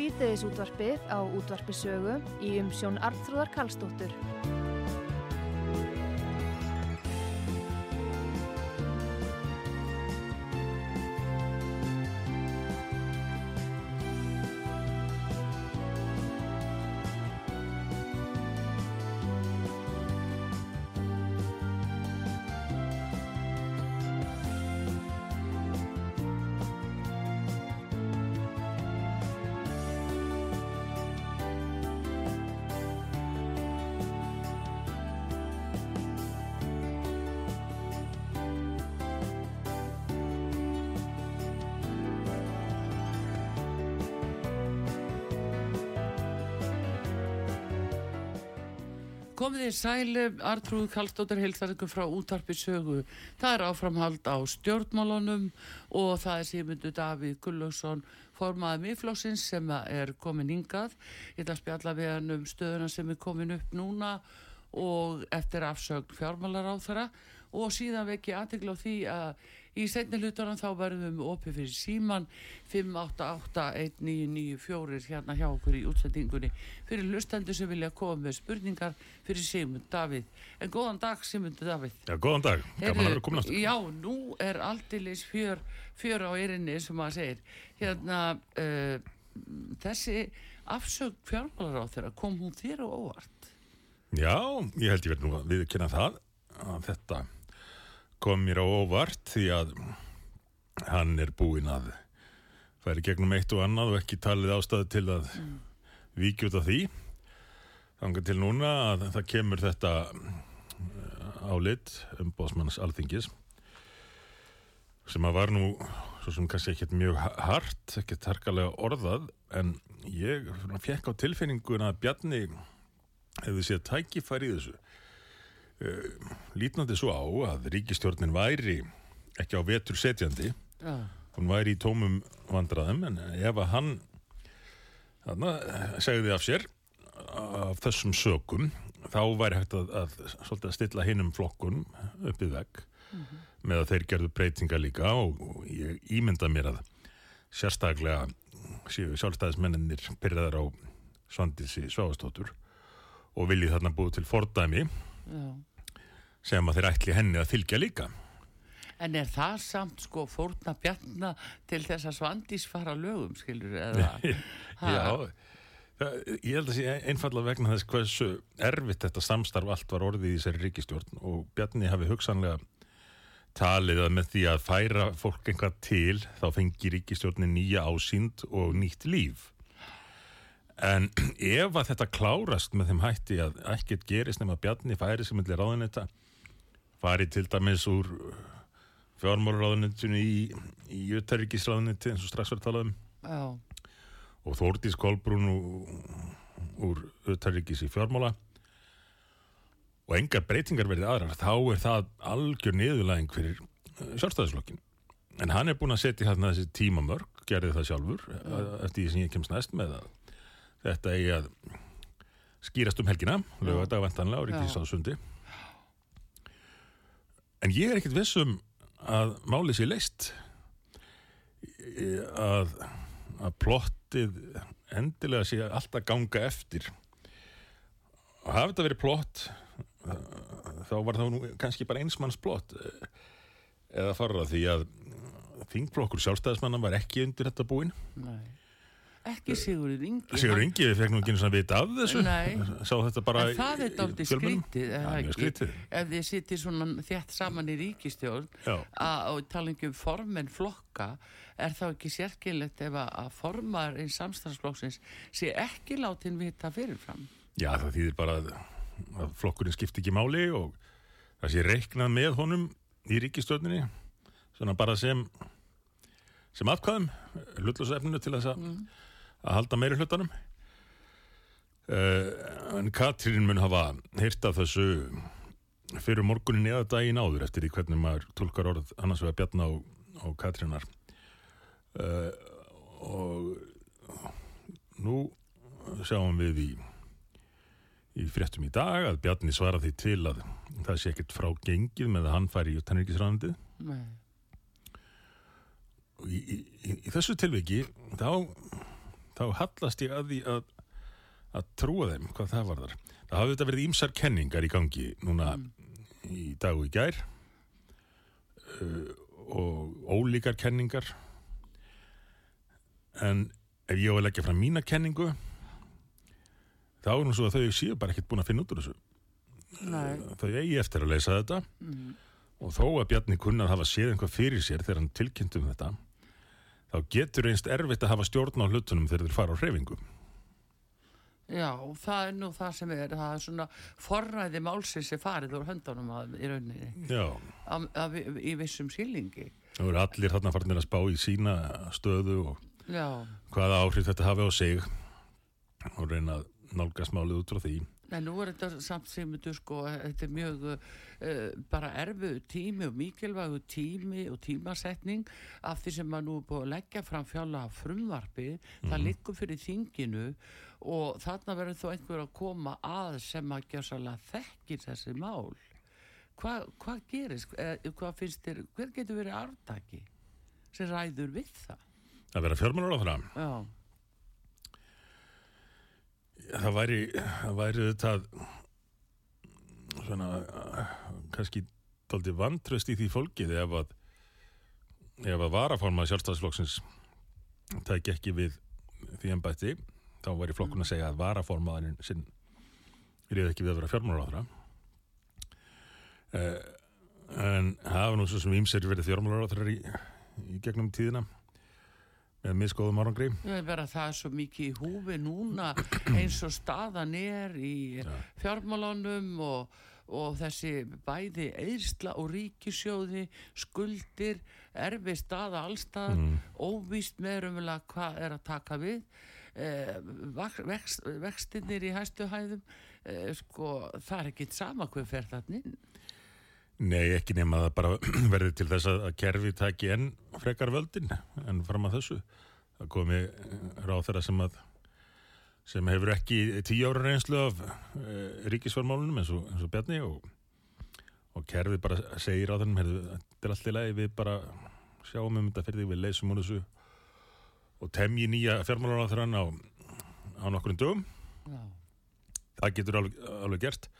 síðdeðis útvarpið á útvarpisögu í umsjón Arnþróðar Karlsdóttur. Í sæli, Artrúð Kallstóttir heilsar ykkur frá útarpi sögu. Það er áframhald á stjórnmálunum og það er símundu Davíð Gullugson, formaði miðflóksins sem er komin hingað. Ég ætla að spjalla við hann um stöðuna sem er komin upp núna og eftir afsögn fjármálar á þeirra og síðan vekki aðtegla á því að í setni hlutunum þá verðum við opið fyrir síman 5881994 hérna hjá okkur í útsendingunni. Fyrir lustendur sem vilja koma með spurningar fyrir Sigmund Davíð. En góðan dag Sigmund Davíð. Já, góðan dag, gaman að vera komin aftur. Já, nú er aldilis fjör, fjör á erinni sem maður segir. Hérna uh, þessi afsögn fjármálar á þeirra kom hún þér á óvart? Já, ég held ég verð nú að viðkynna það að þetta kom mér á óvart því að hann er búinn að færi gegnum eitt og annað og ekki talið ástæðu til að mm. vikja út af því þangar til núna að það kemur þetta álit um bósmanns alþingis sem að var nú svo sem kannski ekkert mjög hart, ekkert harkalega orðað en ég fekk á tilfinningun að Bjarni hefði séð tækifæri í þessu uh, lítnandi svo á að ríkistjórnin væri ekki á vetur setjandi. Já, hún væri í tómum vandraðum en ef að hann þarna, segði af sér af þessum sökum þá væri hægt að, að, að stilla hinnum flokkun uppið vegg með að þeir gerðu breytinga líka og, og ég ímynda mér að sérstaklega séu sjálfstæðismennir byrjaðar á Svandísi Sváastóttur og viljið þarna búið til fordæmi. Já sem að þeir ætli henni að fylgja líka. En er það samt sko fórna bjarna til þess að svandís fara lögum, skilur, eða? Já, ég held að sé einfallega vegna þess hversu erfitt þetta samstarf allt var orðið í þessari ríkistjórn og Bjarni hafi hugsanlega talið að með því að færa fólk einhvað til þá fengi ríkistjórnin nýja ásýnd og nýtt líf. En ef að þetta klárast með þeim hætti að ekkert gerist nema Bjarni færi sem millir ráðunetta fari til dæmis úr fjármálaráðunetinu í, í Jötaríkisráðunetti eins og strax var að tala um. Já, og Þórdís Kolbrún úr, Jötaríkis í fjármála. Og engar breytingar verið aðrar þá er það algjör niðurlæðing fyrir sjálfstæðisflokkin en hann er búin að setja hérna þessi tímamörk gerði það sjálfur eftir því sem ég kemst næst með að þetta eigi að skýrast um helgina lögadag vantanlega á Ríkisráðsundi en ég er ekkert vissum að málið sé leist að, að plottið endilega sé alltaf ganga eftir. Og hafi þetta verið plott þá var það nú kannski bara einsmanns plott eða farra því að þingflokkur sjálfstæðismanna var ekki undir þetta búin. Nei. Ekki Sigurður Ingi. Sigur Ingi, við fekk nú ekki eins og að vita af þessu Nei. sá þetta bara En það er fjölmiðlum. skrítið. Ef þið sittir svona þétt saman í ríkistjórn og talingi um formenn flokka, er þá ekki sérkilegt ef að, formar einn samstæðsflokksins sé ekki látin vita fyrirfram? Já, það þýðir bara að, að flokkurinn skipti ekki máli og það sé reiknað með honum í ríkistjórninni svona bara sem sem atkvæðum, hlutlösefninu til þess að, að halda meiri hlutanum. Uh, en Katrín mun hafa heyrt af þessu fyrir morgunin eða daginn áður eftir því hvernig maður tólkar orð annars vegar Bjarna og, og Katrínar. Uh, og nú sjáum við í í fréttum í dag að Bjarni svara því til að það sé ekkert frá gengið með að hann færi í utanríkisræðandi Nei. og í, í, í, í þessu tilviki þá, þá hallast ég að því að, að trúa þeim hvað það var þar. Það hafði þetta verið ímsar kenningar í gangi núna í dag og í gær uh, og ólíkar kenningar en ef ég á að leggja fram mína kenningu þá er nú svo að þau séu bara ekkert búin að finna út úr þessu. Nei. Þau eigi eftir að leysa þetta Mm. og þó að Bjarni kunna að hafa séð einhvað fyrir sér þegar hann tilkynnt um þetta þá getur einst erfitt að hafa stjórn á hlutunum þegar þeir fara á hreyfingu. Já, það er nú það sem er, það er svona forræði málsins er farið úr höndunum að, í rauninni, Já, að, að, í vissum sílingi. það voru allir þarna farnir að spá í sína stöðu og Já, hvaða áhrif þetta hafi á sig og reyna að nálgast málið út frá því. En nú er þetta samt sem þú sko, þetta er mjög uh, bara erfu tími og mikilvægu tími og tímasetning af því sem maður nú er búið að leggja fram fjalla frumvarpi, það liggur fyrir þinginu og þarna verður þó einhver að koma að sem að gjössalega þekkir þessi mál. Hva, hvað gerist, eh, hvað finnst þér, hver getur verið arftaki sem ræður við það? Að vera fjármálur á það, Já, það væri, það væri þetta svona kannski daldi vantröst í því fólkið ef að ef að varaforma sjálfstæðsflokksins tæki ekki við því embætti. Þá væri flokkun að segja að varaformaðurinn sinn reyði ekki við að vera fjármálar á þeirra uh, en hafa nú svo sem ímser verið fjármálar á þeirra í, í gegnum tíðina með miskoðum árangri ég er bara það er svo mikið í húfi núna eins og staðan er í fjármálunum og, og þessi bæði eðsla og ríkisjóði, skuldir, erfi staða allstað, Mm. óvíst með raunverulega hvað er að taka við, eh, vext, vextinnir í hæstu hæðum, eh, sko það er ekkit sama hvað fer þarna inn. Nei, ekki nema að það bara verði til þess að kerfi taki enn frekar völdin en fram að þessu. Það komi ráð þeirra sem að sem hefur ekki tíu ára reynslu af e, ríkisformálunum eins og, eins og Bjarni og, og kerfi bara segir á þennum er allt í lagi, við bara sjáum um þetta fyrir því, við leysum úr þessu og temji nýja fjármálar á þeirra á, á nokkurinn dögum. Já, það getur alveg, alveg gert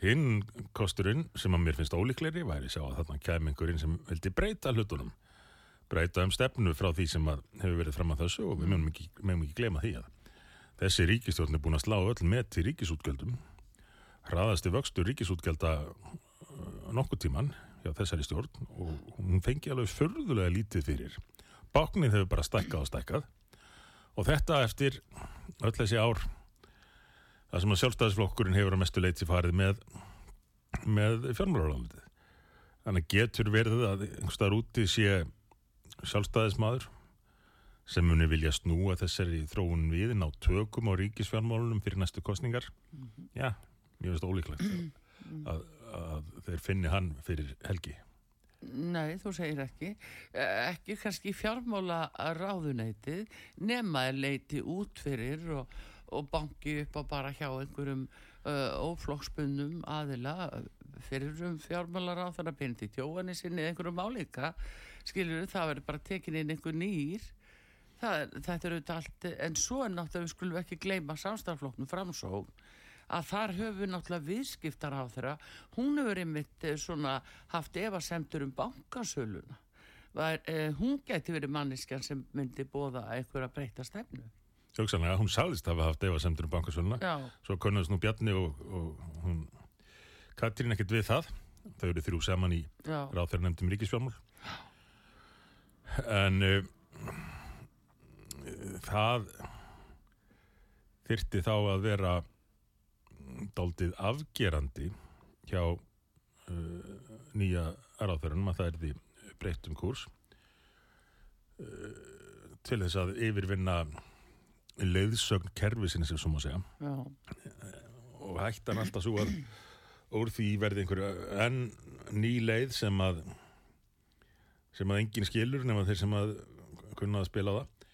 hinn kosturinn sem að mér finnst ólíklegri væri sjá að þarna kæm einhverjinn sem vildi breyta hlutunum. Breyta um stefnu frá því sem hefur verið fram að þessu og við mögum ekki, ekki glema því að þessi ríkistjórn er búin að slá öll með til ríkisútgjöldum hraðasti vöxtur ríkisútgjalda uh, nokkuð tíman hjá þessari stjórn og hún fengi alveg förðulega lítið fyrir. Báknið hefur bara stækkað og stækkað og þetta eftir öll þessi ár það sem að sjálfstæðisflokkurinn hefur að mestu leiti farið með, með fjármálaráðundið. Þannig getur verið að einhverstaðar úti sé sjálfstæðismadur sem muni vilja snúa þessari þróun við ná tökum á ríkisfjármálunum fyrir næstu kostningar. Já, mér finnst ólíklegt að, að þeir finni hann fyrir helgi. Nei, þú segir ekki. Eh, Ekki kannski fjármála ráðuneytið nema er leiti út fyrir og, og banki upp á bara hjá einhverjum uh, óflokksbundum aðila eh, fyrir um fjármála ráðuna Benedikt Jóhanni sinni eða einhverjum álíka. Skilur það verður bara tekin inn einhver nýr. Það, þetta er auðvitað allt en svo er náttúrulega við skulum ekki gleyma samstarflokknum framsókn að þar höfum við náttúrulega viðskiptar á þeirra hún hefur einmitt eh, svona haft efasemtur um bankasöluna. Var, eh, hún geti verið manneskjan sem myndi bóða einhverja breyta stefnu Hugsanlega, hún sagðist hafa haft efasemtur um bankasöluna. Svo konnaðist nú Bjarni og, og hún Katrín ekkert við það. Þau eru þrjú saman í já, ráð þeirra nefndum ríkisfjármál en uh, það þyrti þá að vera daldið afgerandi hjá uh, nýja ráðferðunum að það er því breyttum kúrs uh, til þess að yfirvinna leiðsögn kerfisinn sem svo má segja. Já, og hættan alltaf svo að úr því verði einhverju enn ný leið sem að sem að enginn skilur nema þeir sem að kunna að spila það.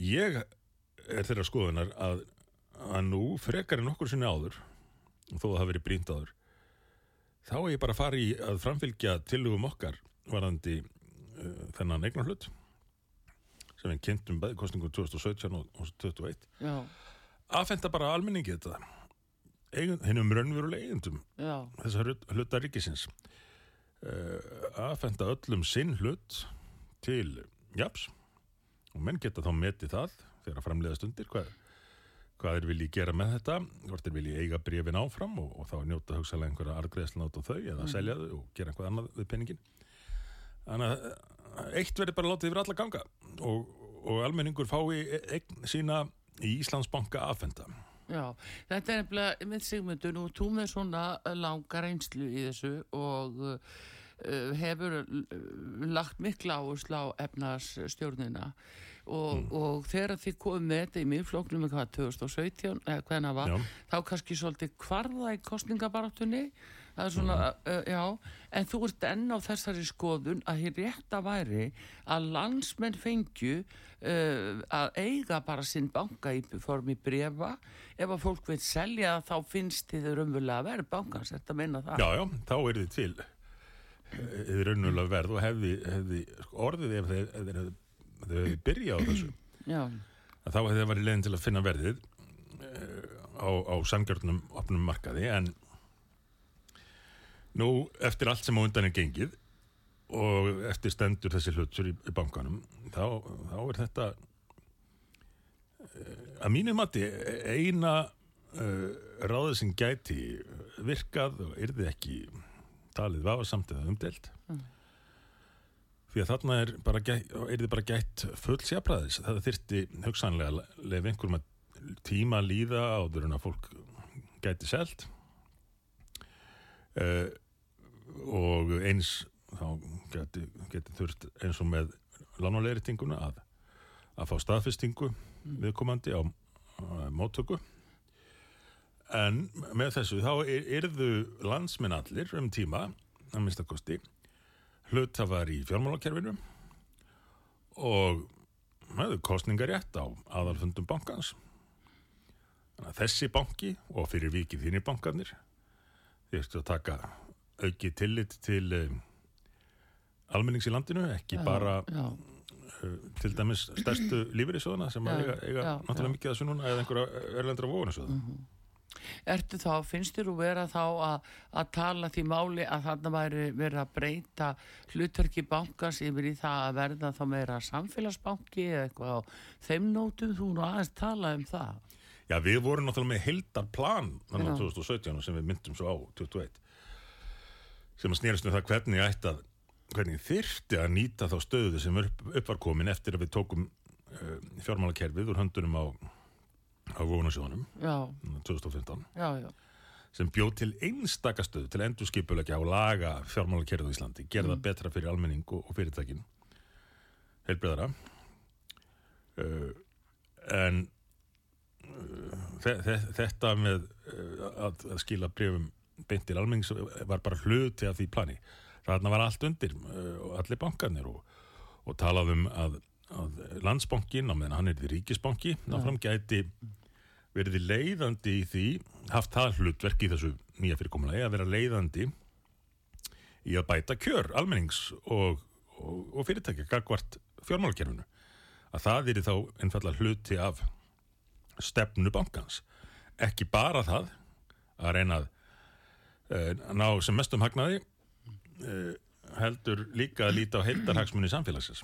Ég er þeirra skoðunar að, að nú frekar en okkur sinni áður þó að það verið brínt áður þá er ég bara að fara í að framfylgja tillögum okkar varandi uh, þennan eignar hlut sem við kynntum bæði kostningu 2017 og, og 2021 já, aðfenda bara almenningi þetta. Hennum raunverulega eigendum þessar hlut- hluta ríkisins. Uh, aðfenda öllum sinn hlut til japs og menn geta þá metið það þegar að framleiða stundir hvað, hvað er vilji gera með þetta hvort er vilji eiga brefin áfram og, og þá njóta hugsalega einhverja argreðslan át á þau eða selja þau og gera eitthvað annað við peningin þannig að eh, eitt verður bara látið yfir alla ganga og, og almenningur fái eign sína í Íslandsbanka aðfenda já. Þetta er nefnilega, með Sigmundur, nú þú með svona langa reynslu í þessu og uh, hefur uh, lagt mikla áherslu á efnarsstjórnina og, og þegar þið komum með þetta í miðflóknum hvað, 2017, eða hvernig það var, Já. þá kannski svolítið kvarða í kostningabaráttunni það er svona, uh, já. En þú ert enn á þessari skoðun að hér rétt að væri að landsmenn fengju uh, að eiga bara sinn banka í formi brefa ef að fólk veit selja þá finnst þið raunverulega að vera bankans, þetta meina það? Já, já, þá er þið til eða raunulega verð og hefði, hefði sko, orðið ef þeir, hefðu- þeir hefði byrjað á þessu. Já, að þá hefði það verið leiðin til að finna verðið eh, á, á sangjörnum opnum markaði. En nú eftir allt sem á undan er gengið og eftir stendur þessi hlutur í, í bankanum þá, þá er þetta eh, að mínu mati eina uh, ráðið sem gæti virkað og yrði ekki talið vafasamt eða umdelt því að þarna er bara gætt, yrði bara gætt full sérpræðis það þyrfti hugsanlega að lefa einhverjum að tíma líða áður en að fólk gæti selt. Uh, og eins þá geti, geti þurft eins og með lánulegritinguna að, að fá staðfestingu viðkomandi á, á móttöku. En með þessu þá er, yrðu landsminn allir um tíma að minnsta kosti hlutafar í fjármálakerfinu og hefðu kostningarétt á aðalfundum bankans. Þannig að þessi banki og fyrir vikið þínir bankarnir þýrstu að taka auki tillit til um, almennings í landinu, ekki bara já, uh, til dæmis stærstu lífeyrissjóðana sem Já, eiga, eiga já, náttúrulega já. mikið þessu núna eða einhverja erlendra vóðunarsjóða. Ertu þá, finnst þér þú vera þá að, að tala því máli að þarna væri verið að breyta hlutverki bankans yfir í það að verða þá meira samfélagsbanki eða eitthvað á þeim nótum þú nú aðeins tala um það. Já, við vorum náttúrulega með heldar plan þannig Já. að 2017 sem við myndum svo á 21 sem að snýrast um það hvernig ætti að hvernig þyrfti að nýta þá stöðu sem upp, upp var komin eftir að við tókum uh, fjármálakerfið úr höndunum á, á vóðunarsjóðanum Já, 2015 já, já, sem bjóð til einstaka stöðu til endurskipulegja og laga fjármálakerfið í Íslandi, gera það betra fyrir almenning og, og fyrirtækin. Heilbreyðara uh, en uh, þe þe þetta með að, að skila brefum beint til almennings var bara hluti af því plani. Þarna var allt undir uh, og allir bankarnir og, og talaðum að, að landsbankin á meðan hann er því ríkisbanki náfram gæti verið leiðandi í því haft það hlutverk í þessu nýja fyrirkomulagi að vera leiðandi í að bæta kjör almennings og, og, og fyrirtækja gagvart fjármálakerfinu. Að það er þá einfallega hluti af stefnu bankans. Ekki bara það að reyna að uh, ná sem mestum hagnaði uh, heldur líka að líta á heildarhagsmunni samfélagsins.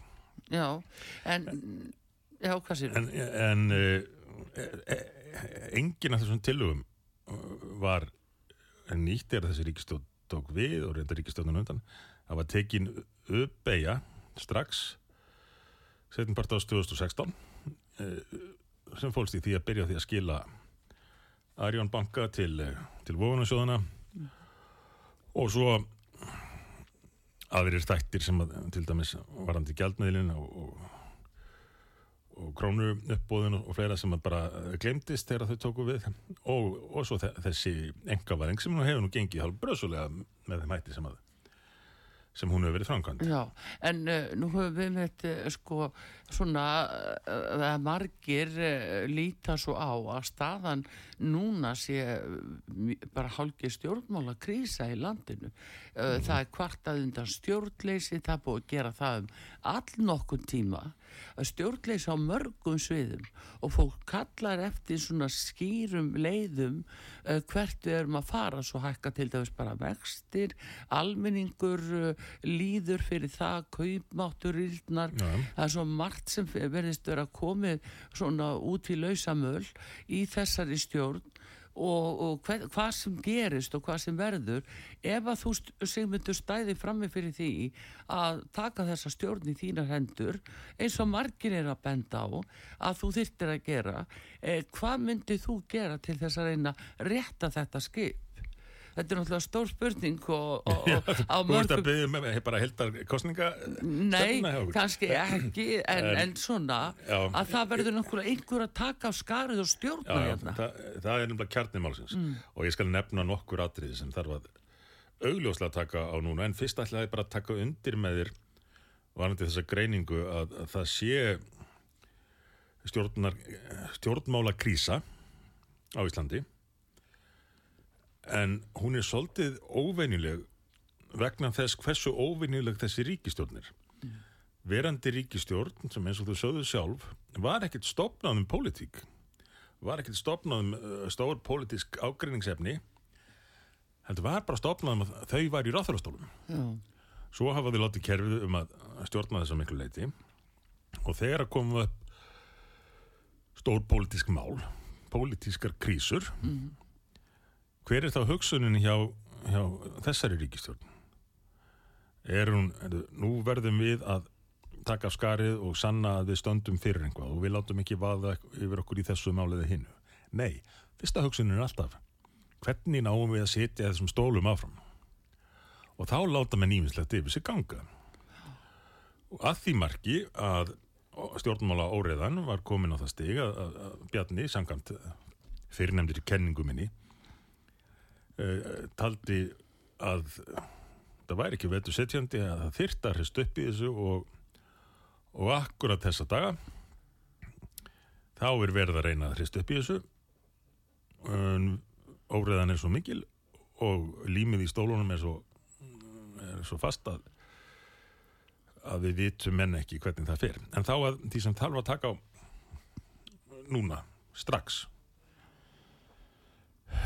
Já, en, já, hvað sér en, en uh, engin af þessum tillögum uh, var nýtt er þessi ríkistjórn tók við og reynda ríkistjórnun undan. Það var tekin uppbeigja strax setjum part ás 2016 uh, sem fólst í því að byrja því að skila Arjón banka til, til vofunarsjóðana og svo aðrir þættir sem að, til dæmis varandi gjaldmiðlin og, og og krónu uppbóðin og fleira sem að bara glemdist þegar þau tóku við. Og, og svo þe- þessi engavæðing sem nú hefur nú gengið hálf bröðsulega með þeim hætti sem að sem hún hefur verið framkvæmd. Já, en uh, nú höfum við með þetta sko svona uh, að margir uh, líta svo á að staðan núna sé uh, bara hálfgeð stjórnmála krísa í landinu. Uh, Það er kvartað undan stjórnleysi, það er búið að gera það um all nokkun tíma að stjórnleisa á mörgum sviðum og fólk kallar eftir svona skýrum leiðum uh, hvert við erum að fara. Svo hækka til dæmis bara vextir almenningur uh, líður fyrir það, kaupmáttur íldnar, Já. það er svo margt sem verðist vera komið svona út í lausamöl í þessari stjórn og, og hver, hvað sem gerist og hvað sem verður ef að þú Sigmundur stæði frammi fyrir því að taka þessa stjórn í þínar hendur eins og margir er að benda á að þú þyrtir að gera eh, hvað myndið þú gera til þess að reyna rétta þetta skip þetta er náttúrulega stór spurning og, og, og á Þú ert að mörgum byggja með bara heldar kostninga Nei, kannski ekki en, En- en svona Já. að það verður náttúrulega einhver að taka á skarið og stjórna Já, já, hérna. það, það er nefnilega kjarnið málsins. Og ég skal nefna nokkur atriði sem þarf að augljóslega taka á núna. En fyrst ætlaði bara að taka undir með þér varandi þessa greiningu að, að það sé stjórnar, stjórnmála krísa á Íslandi en hún er svolítið óvenjuleg vegna þess hversu óvenjuleg þessi ríkistjórnir verandi ríkistjórn sem eins og þú sögðu sjálf var ekkert stopnað um pólitík. Var ekkert stopnað um uh, stór pólitísk ágreiningsefni heldur var bara stopnað um að þau var í ráþarastólum Já. svo hafa þau látið kerfið um að stjórna þess að miklu leiti og þegar koma upp stór pólitísk mál pólitískar krísur hver er þá hugsunin hjá, hjá þessari ríkistjórn er hún nú verðum við að taka af skarið og sanna að við stöndum fyrir einhvað og við látum ekki vaða yfir okkur í þessu máliði hinnu nei, fyrsta hugsunin er alltaf hvernig náum við að setja þessum stólum áfram? Og þá láta menn ímislegt yfir sig ganga. Og að því marki að stjórnmála óreðan var komin á það stig að, að, að Bjarni, samkvæmt fyrirnefndir kenningu minni uh, taldi að það væri ekki vetur setjandi að það þyrta hrist upp í þessu og, og akkurat þessa daga þá er verið að reyna að hrist upp í þessu. En óreðan er svo mikil og límið í stólunum er svo, er svo fast að að við vitum menn ekki hvernig það fer. En þá að því sem þarf að taka á núna, strax.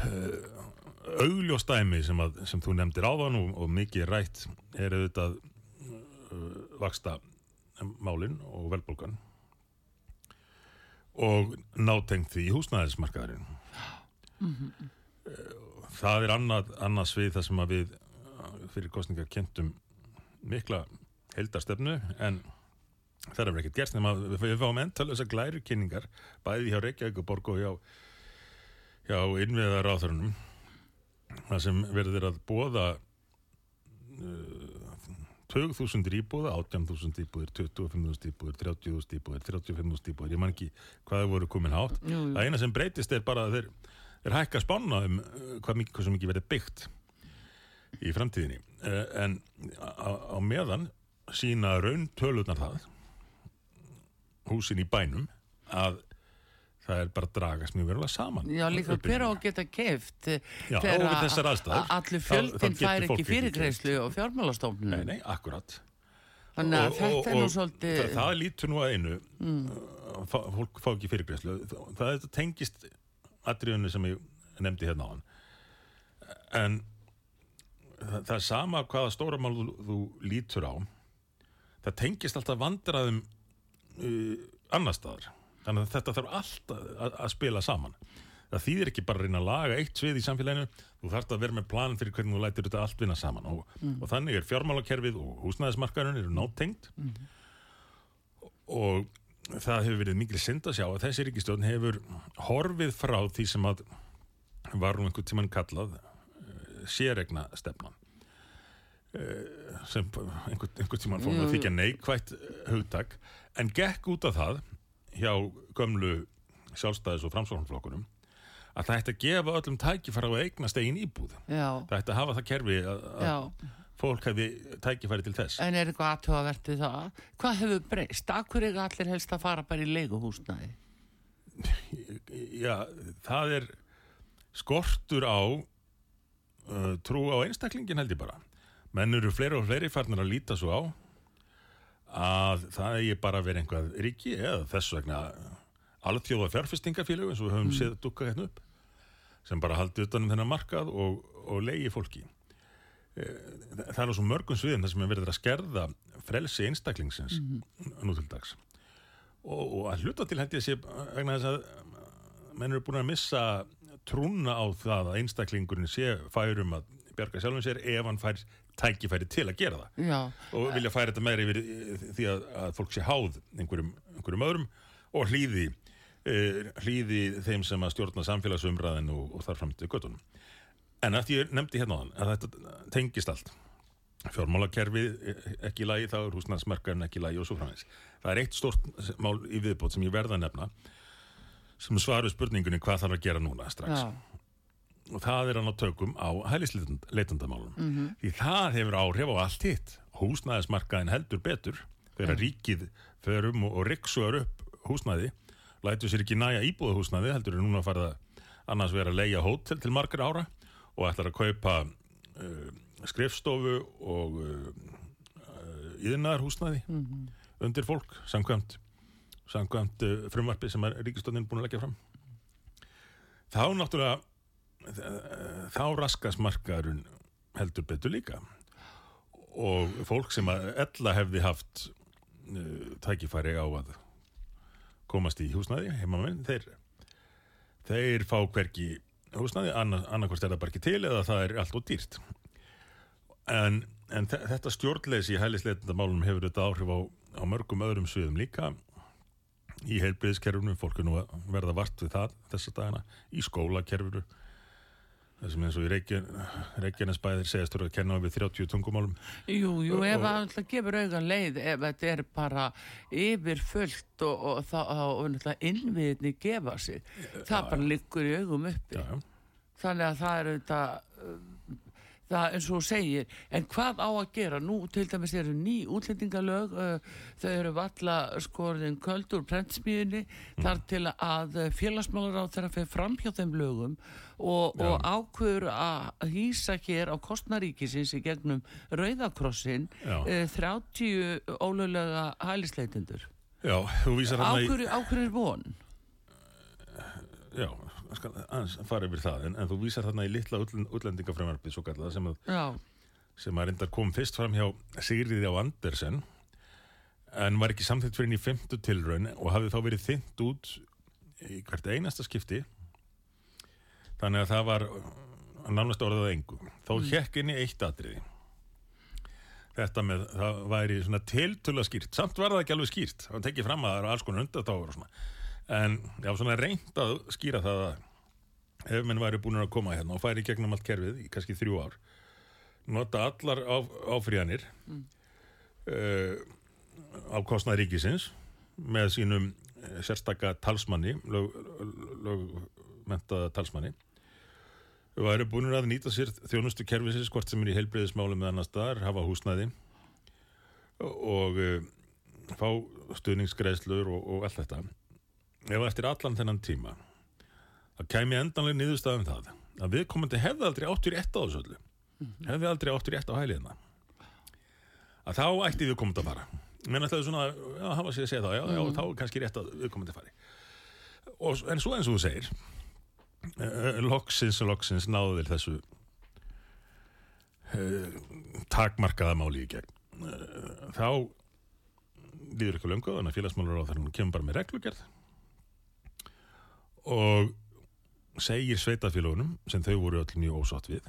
Uh, augljóstæmi sem, að, sem þú nefndir áðan og, og mikið rætt er auðvitað uh, vaksta málin og velbólgan og nátengt því húsnæðismarkaðurinn. Uh, það er annað, annað svið þar sem að við uh, fyrir kostningar kynntum mikla heldastefnu en það er ekkert gerst nema að við fáum endalösa glæru kynningar bæði hjá Reykjavík og Borg og hjá, hjá innviðar áþörunum það sem verður að bóða uh, 20.000 íbúða, 18.000 íbúðir 25.000 íbúðir, 30.000 íbúðir 35.000 íbúðir, ég man ekki hvað þau voru komin hátt Jú, jú. það eina sem breytist er bara að þeir, þeir hækka spána um uh, hvað mikið, hvað mikið verður byggt í framtíðinni uh, en á, á meðan sína raun tölunar það húsin í bænum að það er bara að dragast mjög verulega saman. Já, líka hver á að geta keft þessar aðstæður, Allir fjöldin fær ekki fyrirgreislu og fjármálastofnun. Nei, nei, akkurat. Þannig að þetta er nú svolítið það, það lítur nú að einu mm. fólk fá ekki fyrirgræslu það, það tengist atriðunni sem ég nefndi hérna á hann en það, það er sama hvaða stóra mál þú, þú lítur á. Það tengist alltaf vandræðum uh, annar staðar þannig að þetta þarf alltaf að, að spila saman. Það þýðir ekki bara að reyna að laga eitt svið í samfélaginu þú þarfst að vera með plan fyrir hvernig þú lætir þetta allt vinna saman. Og, og þannig er fjármálakerfið og húsnæðismarkarinn eru nátengt og það hefur verið mikil synd að sjá að þessi ríkistjórn hefur horfið frá því sem að var nú einhvern tímann kallað uh, séregna stefnan uh, sem einhvern, einhvern tímann fór að jú. þykja neikvætt uh, hugtak. En gekk út af það hjá gömlu sjálfstæðis og framsóknarflokkunum að það ætti að gefa öllum tækifæra á eignast eigin íbúð Já, það ætti að hafa það kerfi að, fólk hefði tækifæri til þess En er eitthvað aðtöðavert við það? Hvað hefur breyst? Akkur er allir helst að fara bara í leiguhúsnæði? Já, það er skortur á uh, trú á einstaklingin held ég bara menn eru fleiri og fleiri farnir að líta svo á að það eigi bara vera einhvað ríki eða þess vegna alþjóða fjárfestingafélög eins og við höfum mm. séð dukka hérna upp sem bara haldi utanum þennan markað og, og leiði fólki. E, það er á svo mörgum sviðum þar sem er verið að skerða frelsi einstaklingsins mm nú til dags. Og, og að hluta til hætti sé vegna þess að menn eru búin að missa trúna á það að einstaklingurinn sé færum að bjarga sjálfum sér ef hann fær tækifæri til að gera það Já. og vilja færa þetta meira yfir því að, að fólk sé háð einhverjum, einhverjum öðrum og hlýði uh, hlýði þeim sem að stjórna samfélagsumræðin og, og þar fram til göttunum. En eftir ég nefndi hérna á þann að þetta tengist allt. Fjármálakerfið ekki í lagi, þá er húsnarsmerkarinn ekki í lagi og svo framins. Það er eitt stort mál í viðbót sem ég verða að nefna sem svaru spurningunni hvað þarf að gera núna strax. Já. Og það er hann á tökum á hælisleitandamálum. Mm -hmm. Því það hefur áhrif á allt hitt. Húsnæðismarkaðin heldur betur þegar ríkið förum og, og riksuar upp húsnæði lætu sér ekki næja íbúðahúsnaði heldur er núna að fara annars vera að leia hótel til margar ára og ætlar að kaupa uh, skrifstofu og uh, yðnaðarhúsnaði mm -hmm. undir fólk samkvæmt, samkvæmt uh, frumvarfi sem er ríkistöndin búin að leggja fram þá náttúrulega þá raskast markaðurinn heldur betur líka og fólk sem að ella hefði haft uh, tækifæri á að komast í húsnaði, heimamenn, þeir, þeir fá hverki húsnaði, annarkvæmst er það bara ekki til eða það er allt og dýrt. En, en þetta stjórnleysi í hælisleitandamálunum hefur þetta áhrif á, á mörgum öðrum sviðum líka í heilbriðskerfunu, fólk er nú að verða vart við það þessa dagina, í skólakerfunu þessum eins og í Reykjanesbæðir segast þú að kenna við 30 tungumálum. Jú, jú, ef það alltaf gefur auðan leið ef þetta er bara yfir fullt og, og þá innviðinni gefa sig. Það ja, bara liggur í augum uppi. Ja, þannig að það er auðvitað það eins og segir, en hvað á að gera nú til dæmis eru ný útlendingalög uh, þau eru valla skorðin köldur prentsmíðinni mm. þar til að félagsmálar á þeirra fyrir framhjá þeim lögum og, og ákveður að hýsa hér á kostnaríkisins í gegnum Rauðakrossin uh, 30 ólöglega hælisleitindur Já, þú vísar hann að Ákveður er von? Já skal aðeins fara yfir það en, en þú vísar þarna í litla útlendingafræmarfi svo kallað sem að, sem að reyndar kom fyrst fram hjá Sigriði á Andersen en var ekki samþitt fyrir henni í femtu tilraun og hafði þá verið þynt út í hvert einasta skipti. Þannig að það var nánast orðað engu. Þá mm. hekk inn í eitt atriði. Þetta með, það væri svona tiltöla skýrt, samt var það ekki alveg skýrt. Það tekið fram að það eru alls konar undatáður og svona en ég hafa svona reynd að skýra það að ef menn væri búin að koma hérna og færi gegnum allt kerfið í kannski þrjú ár nota allar áfríðanir mm. uh, á kostnað ríkisins með sínum uh, sérstakka talsmanni lögmentaða lög, talsmanni við væri búin að nýta sér þjónustu kerfisins hvort sem er í heilbreyðismáli með annar staðar, hafa húsnæði og uh, fá stuðningsgreðslur og, og allt þetta ef eftir allan þennan tíma það kemi endanlega niðurstaðum það að viðkomandi hefði aldrei áttur rétt á þessu öllu mm -hmm. hefði aldrei áttur rétt á hæliðina að þá ætti viðkomandi að fara menn ætlaði svona að hafa sér að segja það já, já, mm -hmm. þá er kannski rétt að viðkomandi að fara og, en svo eins og þú segir uh, loksins og loksins náður þessu uh, takmarkaða máli í gegn uh, þá líður ekki lunga þannig að félagsmálur á þar kemur bara með reglugjörð og segir sveitafélagunum sem þau voru öll mjög ósátt við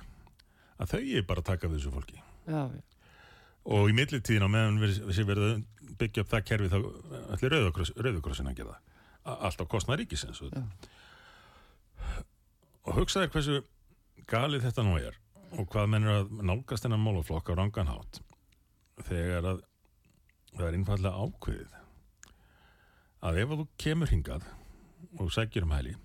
að þau er bara að taka við þessu fólki. Já, já. og í millitíðin á meðan við að byggja upp það kerfi þá ætlir Rauðukrossin að gera allt á kostnað ríkisins og hugsaður hversu galið þetta nú er og hvað mennur að nálgast þennan málaflokk á ranganhátt þegar að það er einfallega ákveðið að ef þú kemur hingað og sækjur um hæli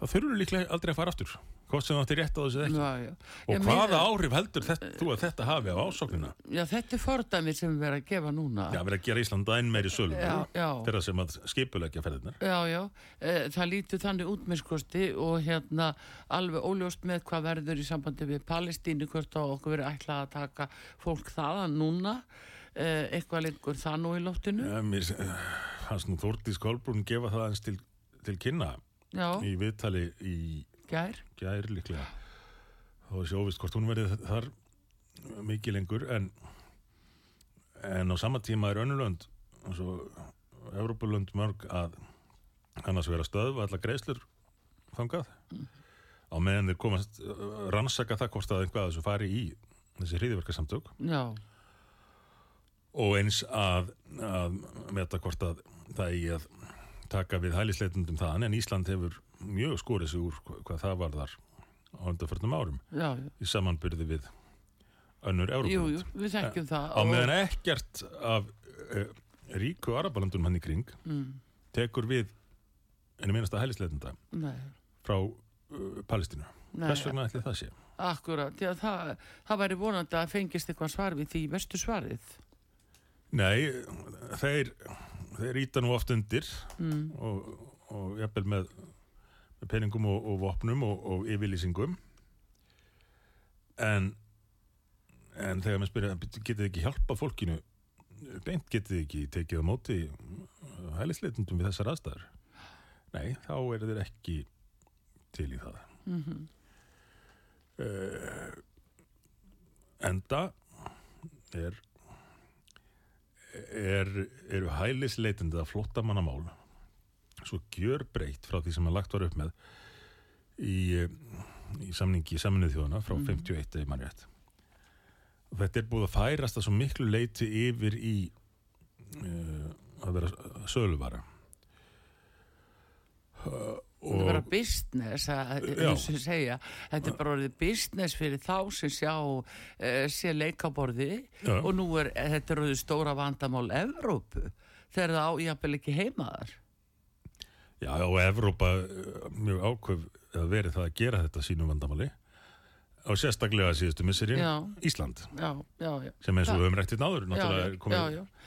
þá þurfur líklega aldrei að fara aftur hvort sem það ætti rétt á þessu ekki. Já, já. og ég hvaða áhrif heldur þetta, þú að þetta hafi á ásóknina? Já, þetta er fordæmið sem við erum að gefa núna. Já, við erum að gera Íslanda einn meiri sölu þeirra sem að skipulegja ferðinar Já, já, e, það lítur þannig út með skosti og hérna alveg óljóst með hvað verður í sambandi við Palestínu hvort á okkur verið ætlað að taka fólk þaðan núna eitthvað lengur það nú í loftinu? Ja, mér eh, fannst nú Þórdís Kolbrún gefa það eins til, til kynna já, í viðtali í gær. gær líklega. Þá er sjóvist hvort hún verið þar mikið lengur en en á sama tíma er önnulönd og Evrópulönd mörg að annars vera stöðv allar greiðslur þangað. Á meðan þeir komast rannsaka það hvort að einhvað að þessu fari í þessi hriðiverkasamtök já, og eins að, að meta hvort að það eigi að taka við hælisleitundum þaðan en Ísland hefur mjög skorið sig úr hva- hvað það var þar á undarförnum árum já, já. í samanbyrði við önnur Európa við þekkjum það á meðan ekkert af uh, ríku arabalandunum hann í kring mm, tekur við enn minnasta hælisleitunda frá uh, Palestínu. Hvers vegna ætli það sé? Akkurat það, það væri vonandi að fengist eitthvað svar við því vestu svarið Nei, þeir þeir íta nú oft undir mm, og, og jafnvel með, með peningum og, og vopnum og, og yfirlýsingum. En en þegar maður spyrja getið þið ekki hjálpa fólkinu? Beint getið þið ekki tekið á móti hælisleitundum við þessar aðstæður? Nei, þá eru þeir ekki til í það. Mm uh, enda er er eru hælisleitandi að flottamannamál svo gjör breytt frá því sem að lagt var upp með í, í samningi saminuð þjóðana frá Mhm. 51 ef mann rétt og þetta er búið að færast að svo miklu leiti yfir í uh, að vera söluvara uh, Það vera business að, Já. eins og segja, þetta er bara orðið business fyrir þá sem sjá uh, sé leikaborði Já. og nú er þetta er stóra vandamál Evrópu. Þegar það á jafnvel ekki heimaðar Já, og Evrópa eh, mjög ákveð að verið það að gera þetta sínum vandamáli og sérstaklega síðustu misserinn. Ísland já, já, já, sem eins og við höfum rættið náður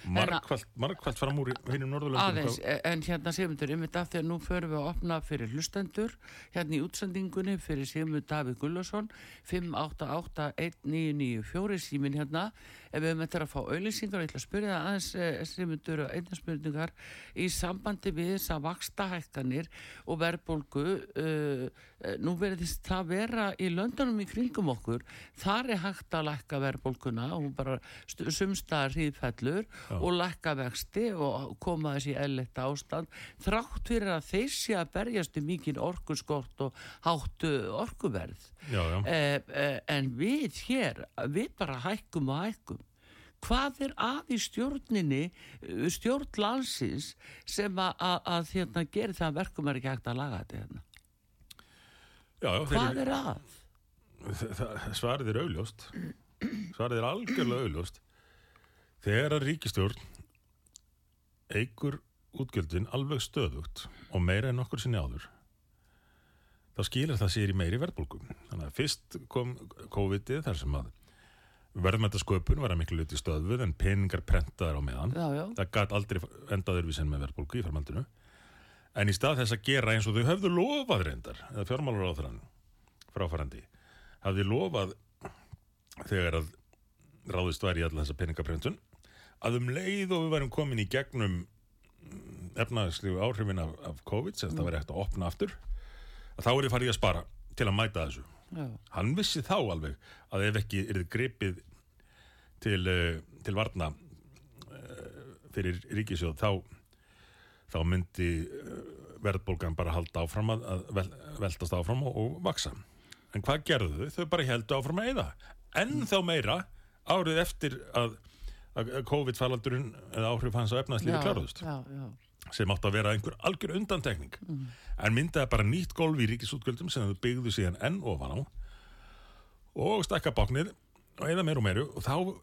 margfald, margfald fram úr hinnum Norðurlöndum aðeins, e- en hérna Sigmundur, um þetta þegar nú förum við að opna fyrir hlustendur hérna í útsendingunni fyrir Sigmund Davíð Gullarsson 5881994 símin hérna ef við þetta að fá auðlýsingar ég ætla að spyrja aðeins eh, Sigmundur einna spurningar. Í sambandi við þessa vakstahækkanir og verðbólgu uh, nú verðist það vera í löndunum í kringum okkur. Þar er hægt að lækka verðbólguna og bara sumstaðar hríðfellur Já. og lækka vexti og koma þessi elletta ástand þrátt fyrir að þeir sé að berjast um mikið orkuskort og háttu orkuverð. Já, já, eh, eh, en við hér við bara hækkum og hækkum hvað er að í stjórninni eh, stjórn landsins sem að, að, að hérna, gera það að verkum er ekki hægt að laga þetta hérna. já, já hvað er að? svarið er augljóst svarið er algjörlega augljóst þegar að ríkistjórn eigur útgjöldin alveg stöðugt og meira en okkur sinni áður þá skilur það sér í meiri verðbólgum þannig að fyrst kom COVID-ið þar sem að verðmættasköpun var að miklu luti stöðuð en peningar prentaðar á meðan. Já, já, það gæti aldrei endað öðruvísin með verðbólgu í framhaldinu. En í stað þess að gera eins og þau höfðu lofað reyndar eða fjármálur á þrann fráfærandi hafði lofað þegar að ráðist var í alla þessa peningaprentun að um leið og við værum komin í gegnum efnaðslegu áhrifin af, af COVID sem það væri hægt að opna aftur að þá er ég farið að spara til að mæta þessu já, hann vissi þá alveg að ef ekki er þið gripið til, uh, til varna uh, fyrir ríkisjóð þá, þá myndi uh, verðbólgan bara halda áfram að, að vel, veltast áfram og, og vaksa en hvað gerðu þau? Þau bara heldu áfram að eða en þá meira árið eftir að, COVID-faraldurinn eða áhrif hans á efnæðslífi kláruðust. já, já, sem átt að vera einhver algjör undantekning. En myndaði bara nýtt gólf í ríkisútgjöldum sem þau byggðu síðan enn ofan á. Og stakka báknið og eða meir og meiru og þá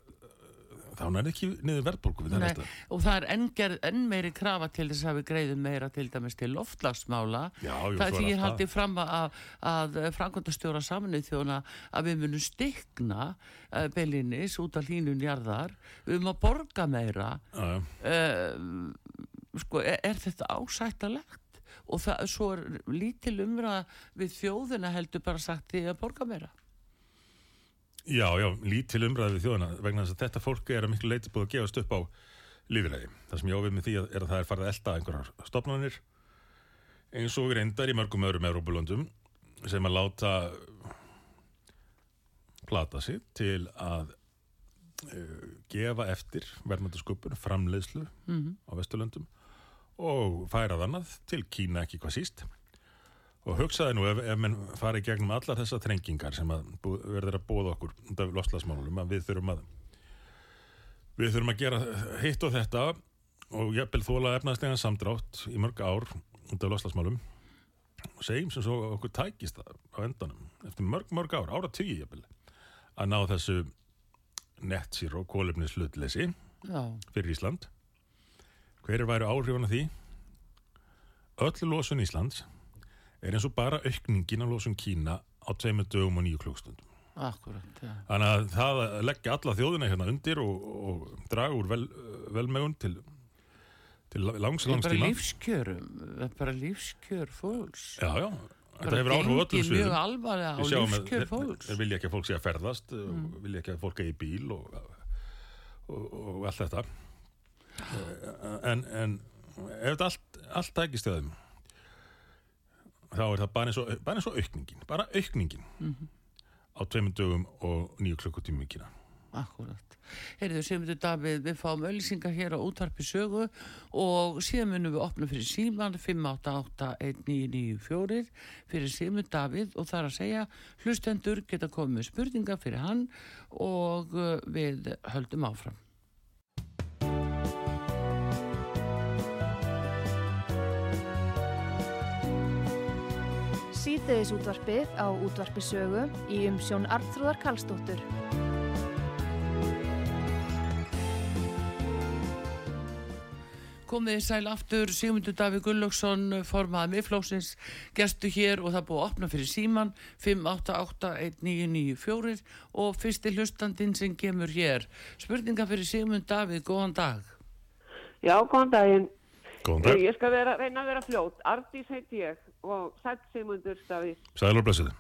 þá nærði ekki niður verðbólgu við það næsta. og það er enn, enn meiri krafa til þess að við greiðum meira til dæmis til loftlagsmála Já, jú, það er því ég haldi fram að, að framkvæmdastjóra saminuð þjóna að við munum stikna uh, beilinnis út af hlínun jarðar við munum að borga meira uh, sko, er, er þetta ásættalegt og það svo er lítil umræða við þjóðina heldur bara sagt því að borga meira Já, já, lítil umræði við þjóðana vegna þess að þetta fólk er að miklu leiti búið að gefast upp á lífilegi. Það sem ég ávið með því að, er að það er farið að elda einhverjar stopnarnir eins og reyndar í mörgum öðrum Európulöndum sem að láta plata sig til að uh, gefa eftir verðmættasköpun, framleiðslu Mhm. á Vesturlöndum og færa annað til Kína ekki hvað síst. Og hugsaði nú ef, ef menn fari í gegnum allar þessar þrengingar sem að verður að bóða okkur af loslasmálum að við þurfum að við þurfum að gera hitt og þetta og jafnvel þóla efnaðslega samdrátt í mörg ár af loslasmálum og segjum sem svo okkur tækist það á endanum eftir mörg, mörg ár, ára tíu jafnvel að ná þessu net zero kólefnis hlutleysi Já, fyrir Ísland hver er væri áhrifan af því? Öll losun Íslands er eins og bara aukningin á losun Kína á tveimur dögum og nýju klúkstundum akkurat, já. þannig að það að leggja alla þjóðina hérna undir og, og draga úr vel, velmegun til, til langs, Það er langs bara tíma. lífskjörum, það er bara lífskjör fólks. já, já, þetta hefur áhrif á öllum sviðum mjög alvarlega á að lífskjör fólks. þeir vilja ekki að fólk sé að ferðast og vilja ekki að fólk eigi bíl og, og, og allt þetta en, en ef þetta allt, allt tækist þeim þá er það bara eins og, bara eins og aukningin bara aukningin á tveimur dögum og nýju klukkutími í Kína Akkurat. Heyrðu, Sigmundur Davíð, við fáum öllisingar hér á útvarpi sögu og síðan munum við opna fyrir síman 5881994 fyrir Sigmund Davíð og það er að segja hlustendur geta komið með spurningar fyrir hann og uh, við höldum áfram. Síðdeðis útvarpið á útvarpi sögu í umsjón Arnþróðar Karlsdóttur. Komið þið sæl aftur, Sigmundur Davíð Gullöksson, formaði miðflóksins, gestu hér og það búið að opna fyrir síman 5881994 og fyrsti hlustandinn sem kemur hér. Spurninga fyrir Sigmund Davíð, góðan dag. Já, góðan daginn. Góðan dag, Ég skal vera, reyna að vera fljót. Ardís heiti ég og Sætt Sigmundur Stafís. sæðal og blessið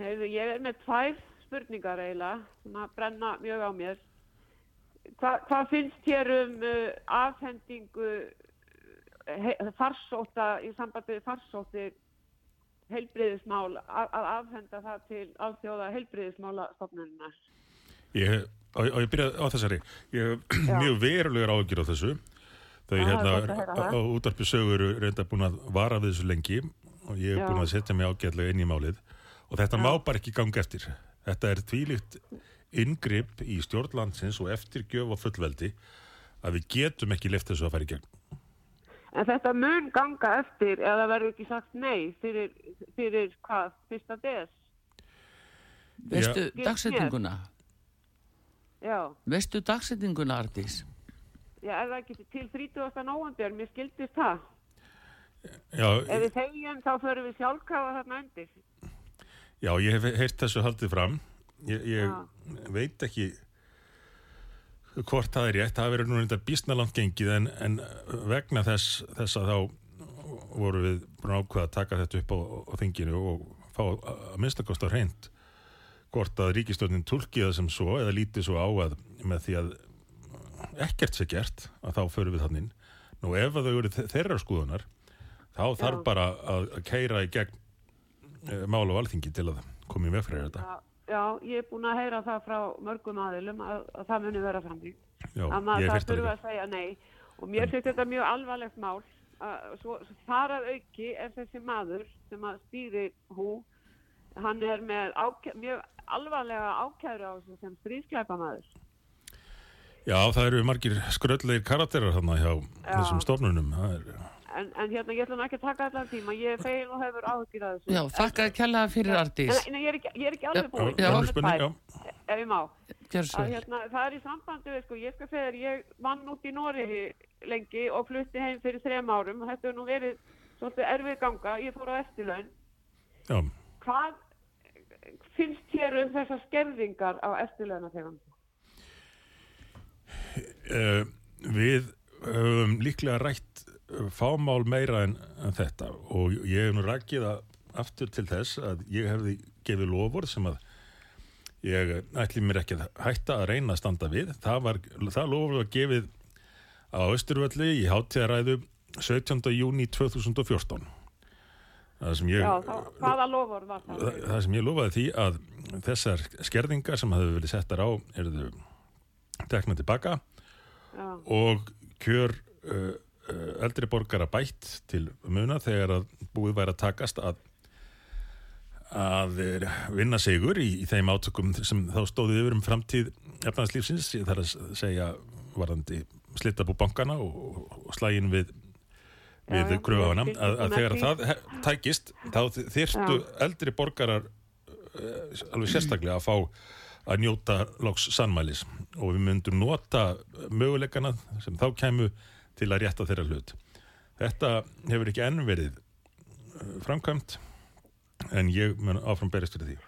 Heyrðu, ég er með tvær spurningar eiginlega sem að brenna mjög á mér. Hva, hvað finnst þér um uh, afhendingu he, farsóta í sambandi við farsóttir heilbriðismál að, afhenda það til alþjóða heilbriðismála stofnurinnar? Ég, á, á ég byrja á þessari ég hef mjög verulegar ágjur á þessu þau Já, hérna er á, það. á útarpi sögur eru reynda búin að vara við þessu lengi og ég hef Já. búin að setja mig ágætlega inn í málið og þetta Já. má bara ekki ganga eftir þetta er tvílíkt inngrip í stjórnlandsins og eftirgjöf og fullveldi að við getum ekki lift þessu að fara í gegn En þetta mun ganga eftir eða verður ekki sagt nei fyrir, fyrir hvað, fyrsta des? Veistu Já. dagsetninguna? Já. Veistu dagsetninguna, Ardís? Já, er það ekki til 30. nóvambjörn, mér skildist það. Já, Ef við þegjum þá förum við sjálfkrafa þarna undir. já ég hef heyrt þessu haldið fram ég, ég veit ekki hvort það er rétt, það verður nú reynda bísnaland gengið en, en vegna þess, þess að þá voru við búin að ákveða að taka þetta upp á, á þinginu og fá að minnstakost á hreint hvort að ríkistjórnin tólki það sem svo eða lítið svo á að með því að ekkert sé gert að þá förum við þannig nú ef þau eru þe- þeirra skoðunar þá þarf bara að, keira í gegn e, mál á alþingi til að koma í veg fyrir þetta Já, já, ég er búin að heyra það frá mörgum aðilum að, að það muni vera framvík. Já, að ég hef þetta að segja nei. Og mér finnst þetta mjög alvarlegt mál. Að, þar að auki er þessi maður sem að stýri hú, hann er með ákæ, mjög alvarlega ákæru á þessu sem stríðsklæpa maður. Já, það eru margir skröllegir karakterar þarna hjá Já. þessum stofnunum. Það er, En, en hérna, ég ætla nú ekki að taka allan tíma. Ég er fegin og hefur áhugir að þessu. Já, þakka að kella fyrir Ardís. En, en ég, er ekki, ég er ekki alveg Já, búin. já. Er tvær, já. Ef ég má. Gjör svo. Að, hérna, það er í sambandi við, sko, ég skal segja þér, ég vann út í Nóri lengi og flutti heim fyrir þrem árum. Þetta hefur nú verið svolítið erfið ganga. Ég fór á eftirlaun. Já, Hvað finnst þér um þessar skerðingar á eftirlauna þegar? Uh, við höfum líklega rætt uh, fámál meira en, en þetta og ég hef nú rækkið aftur til þess að ég hefði gefið lofur sem að ég ætli mér ekki að hætta að reyna að standa við það var, það lofur að gefið á Östurvöldi í hátíðaræðu 17. júni 2014 það sem ég Já, var það? það, það sem ég lofaði því að þessar skerðingar sem hafði verið settar á eruðu tekna tilbaka Já, og kjör uh, uh, eldri borgara bætt til muna þegar að búið væri að takast að að vinna sigur í, í þeim átökum sem þá stóðu yfir um framtíð efnarslífsins, ég þarf að segja varðandi slittabú bankana og, og slægin við við ég að, að þegar það tækist þá þyrftu eldri borgarar uh, alveg sérstaklega að fá að njóta loks sannmælis og við myndum nota möguleikana sem þá kæmu til að rétta þeirra hlut. Þetta hefur ekki enn verið uh, framkvæmt en ég mun áfram berist fyrir því.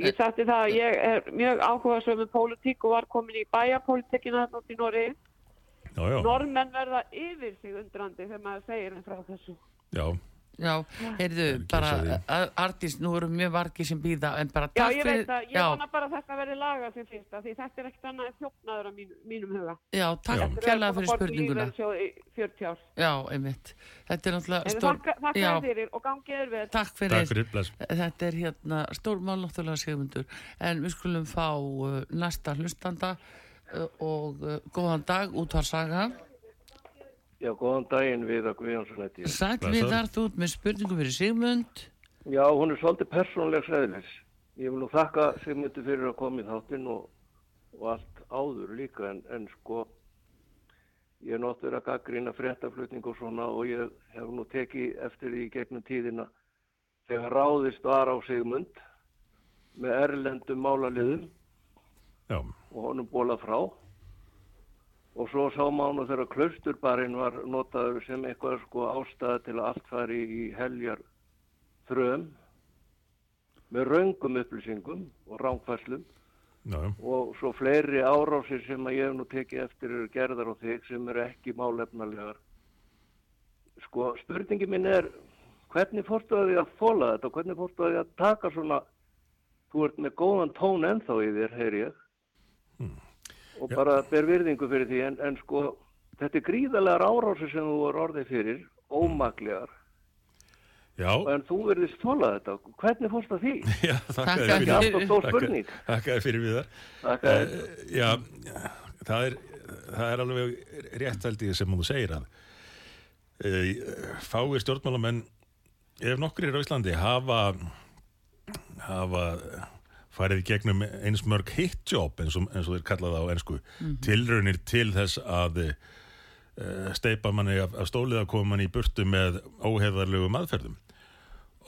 Ég sagti það að ég er mjög áhuga með pólitík og var komin í bæjarpólitíkina þarna út í Nóri. Normenn verða yfir sig undrandi þegar maður segir þeim frá þessu. já, Já, heyrðu, er ekki bara, að að- Arndís, nú eru mjög margir sem býða, en bara Já, takk ég veit að ég já, vona bara að þetta verði laga sem fyrst af því þetta er ekkert annað en þjófnaður á mín, mínum huga. já, takk Já. kærlega fyrir spurninguna. Lífeyrissjóð í 40 ár. Já, einmitt. Þetta er náttúrulega En stór... þakka Já, þér fyrir og gangið er vel. takk fyrir. takk fyrir, bless. Þetta er hérna stórmál náttúrulega segmundur en við skulum fá uh, næsta hlustanda uh, og uh, góðan dag út var saga. Já, góðan daginn við að Guðjónsson heiti ég. Sæll Blessaður. við þar þú út með spurningu fyrir Sigmund. Já, hún er svolítið persónlegs eðlis. Ég vil nú þakka Sigmundi fyrir að koma í þáttinn og, og allt áður líka en, en sko ég er náttúrulega að gaggrína fréttaflutning og svona og ég hef nú tekið eftir því í gegnum tíðina þegar ráðist var á Sigmund með erlendum málaliðum Já, og honum bólað frá og svo sá mánu þegar klausturbarinn var notaður sem eitthvað sko ástæða til að allt fari í heljar þröm með raungum upplýsingum og rángfæslum já, og svo fleiri árásir sem að ég hef nú tekið eftir eru gerðar á þig sem eru ekki málefnalegar. Sko spurningi minn er hvernig fórstu að þóla þetta? Hvernig fórstu að taka svona þú ert með góðan tón ennþá í þér, heyr ég og Já. bara ber virðingu fyrir því en, en sko þetta er gríðalegar árásir sem þú er orðið fyrir ómaklegar já, en þú verðist þóla þetta hvernig fórstu að því? já, þakka þér fyrir. Þakka- þér fyrir við þar. Þakka Eh, Já, það er, það er alveg rétt held ég sem þú segir að e, fáir stjórnmálamenn ef nokkur er á Íslandi hafa hafa farið í gegnum eins mörg hit job eins og, eins og þeir kallað á ensku. Tilraunir til þess að e, steipa manni af, af stólið að koma manni í burtu með óheðarlegum aðferðum.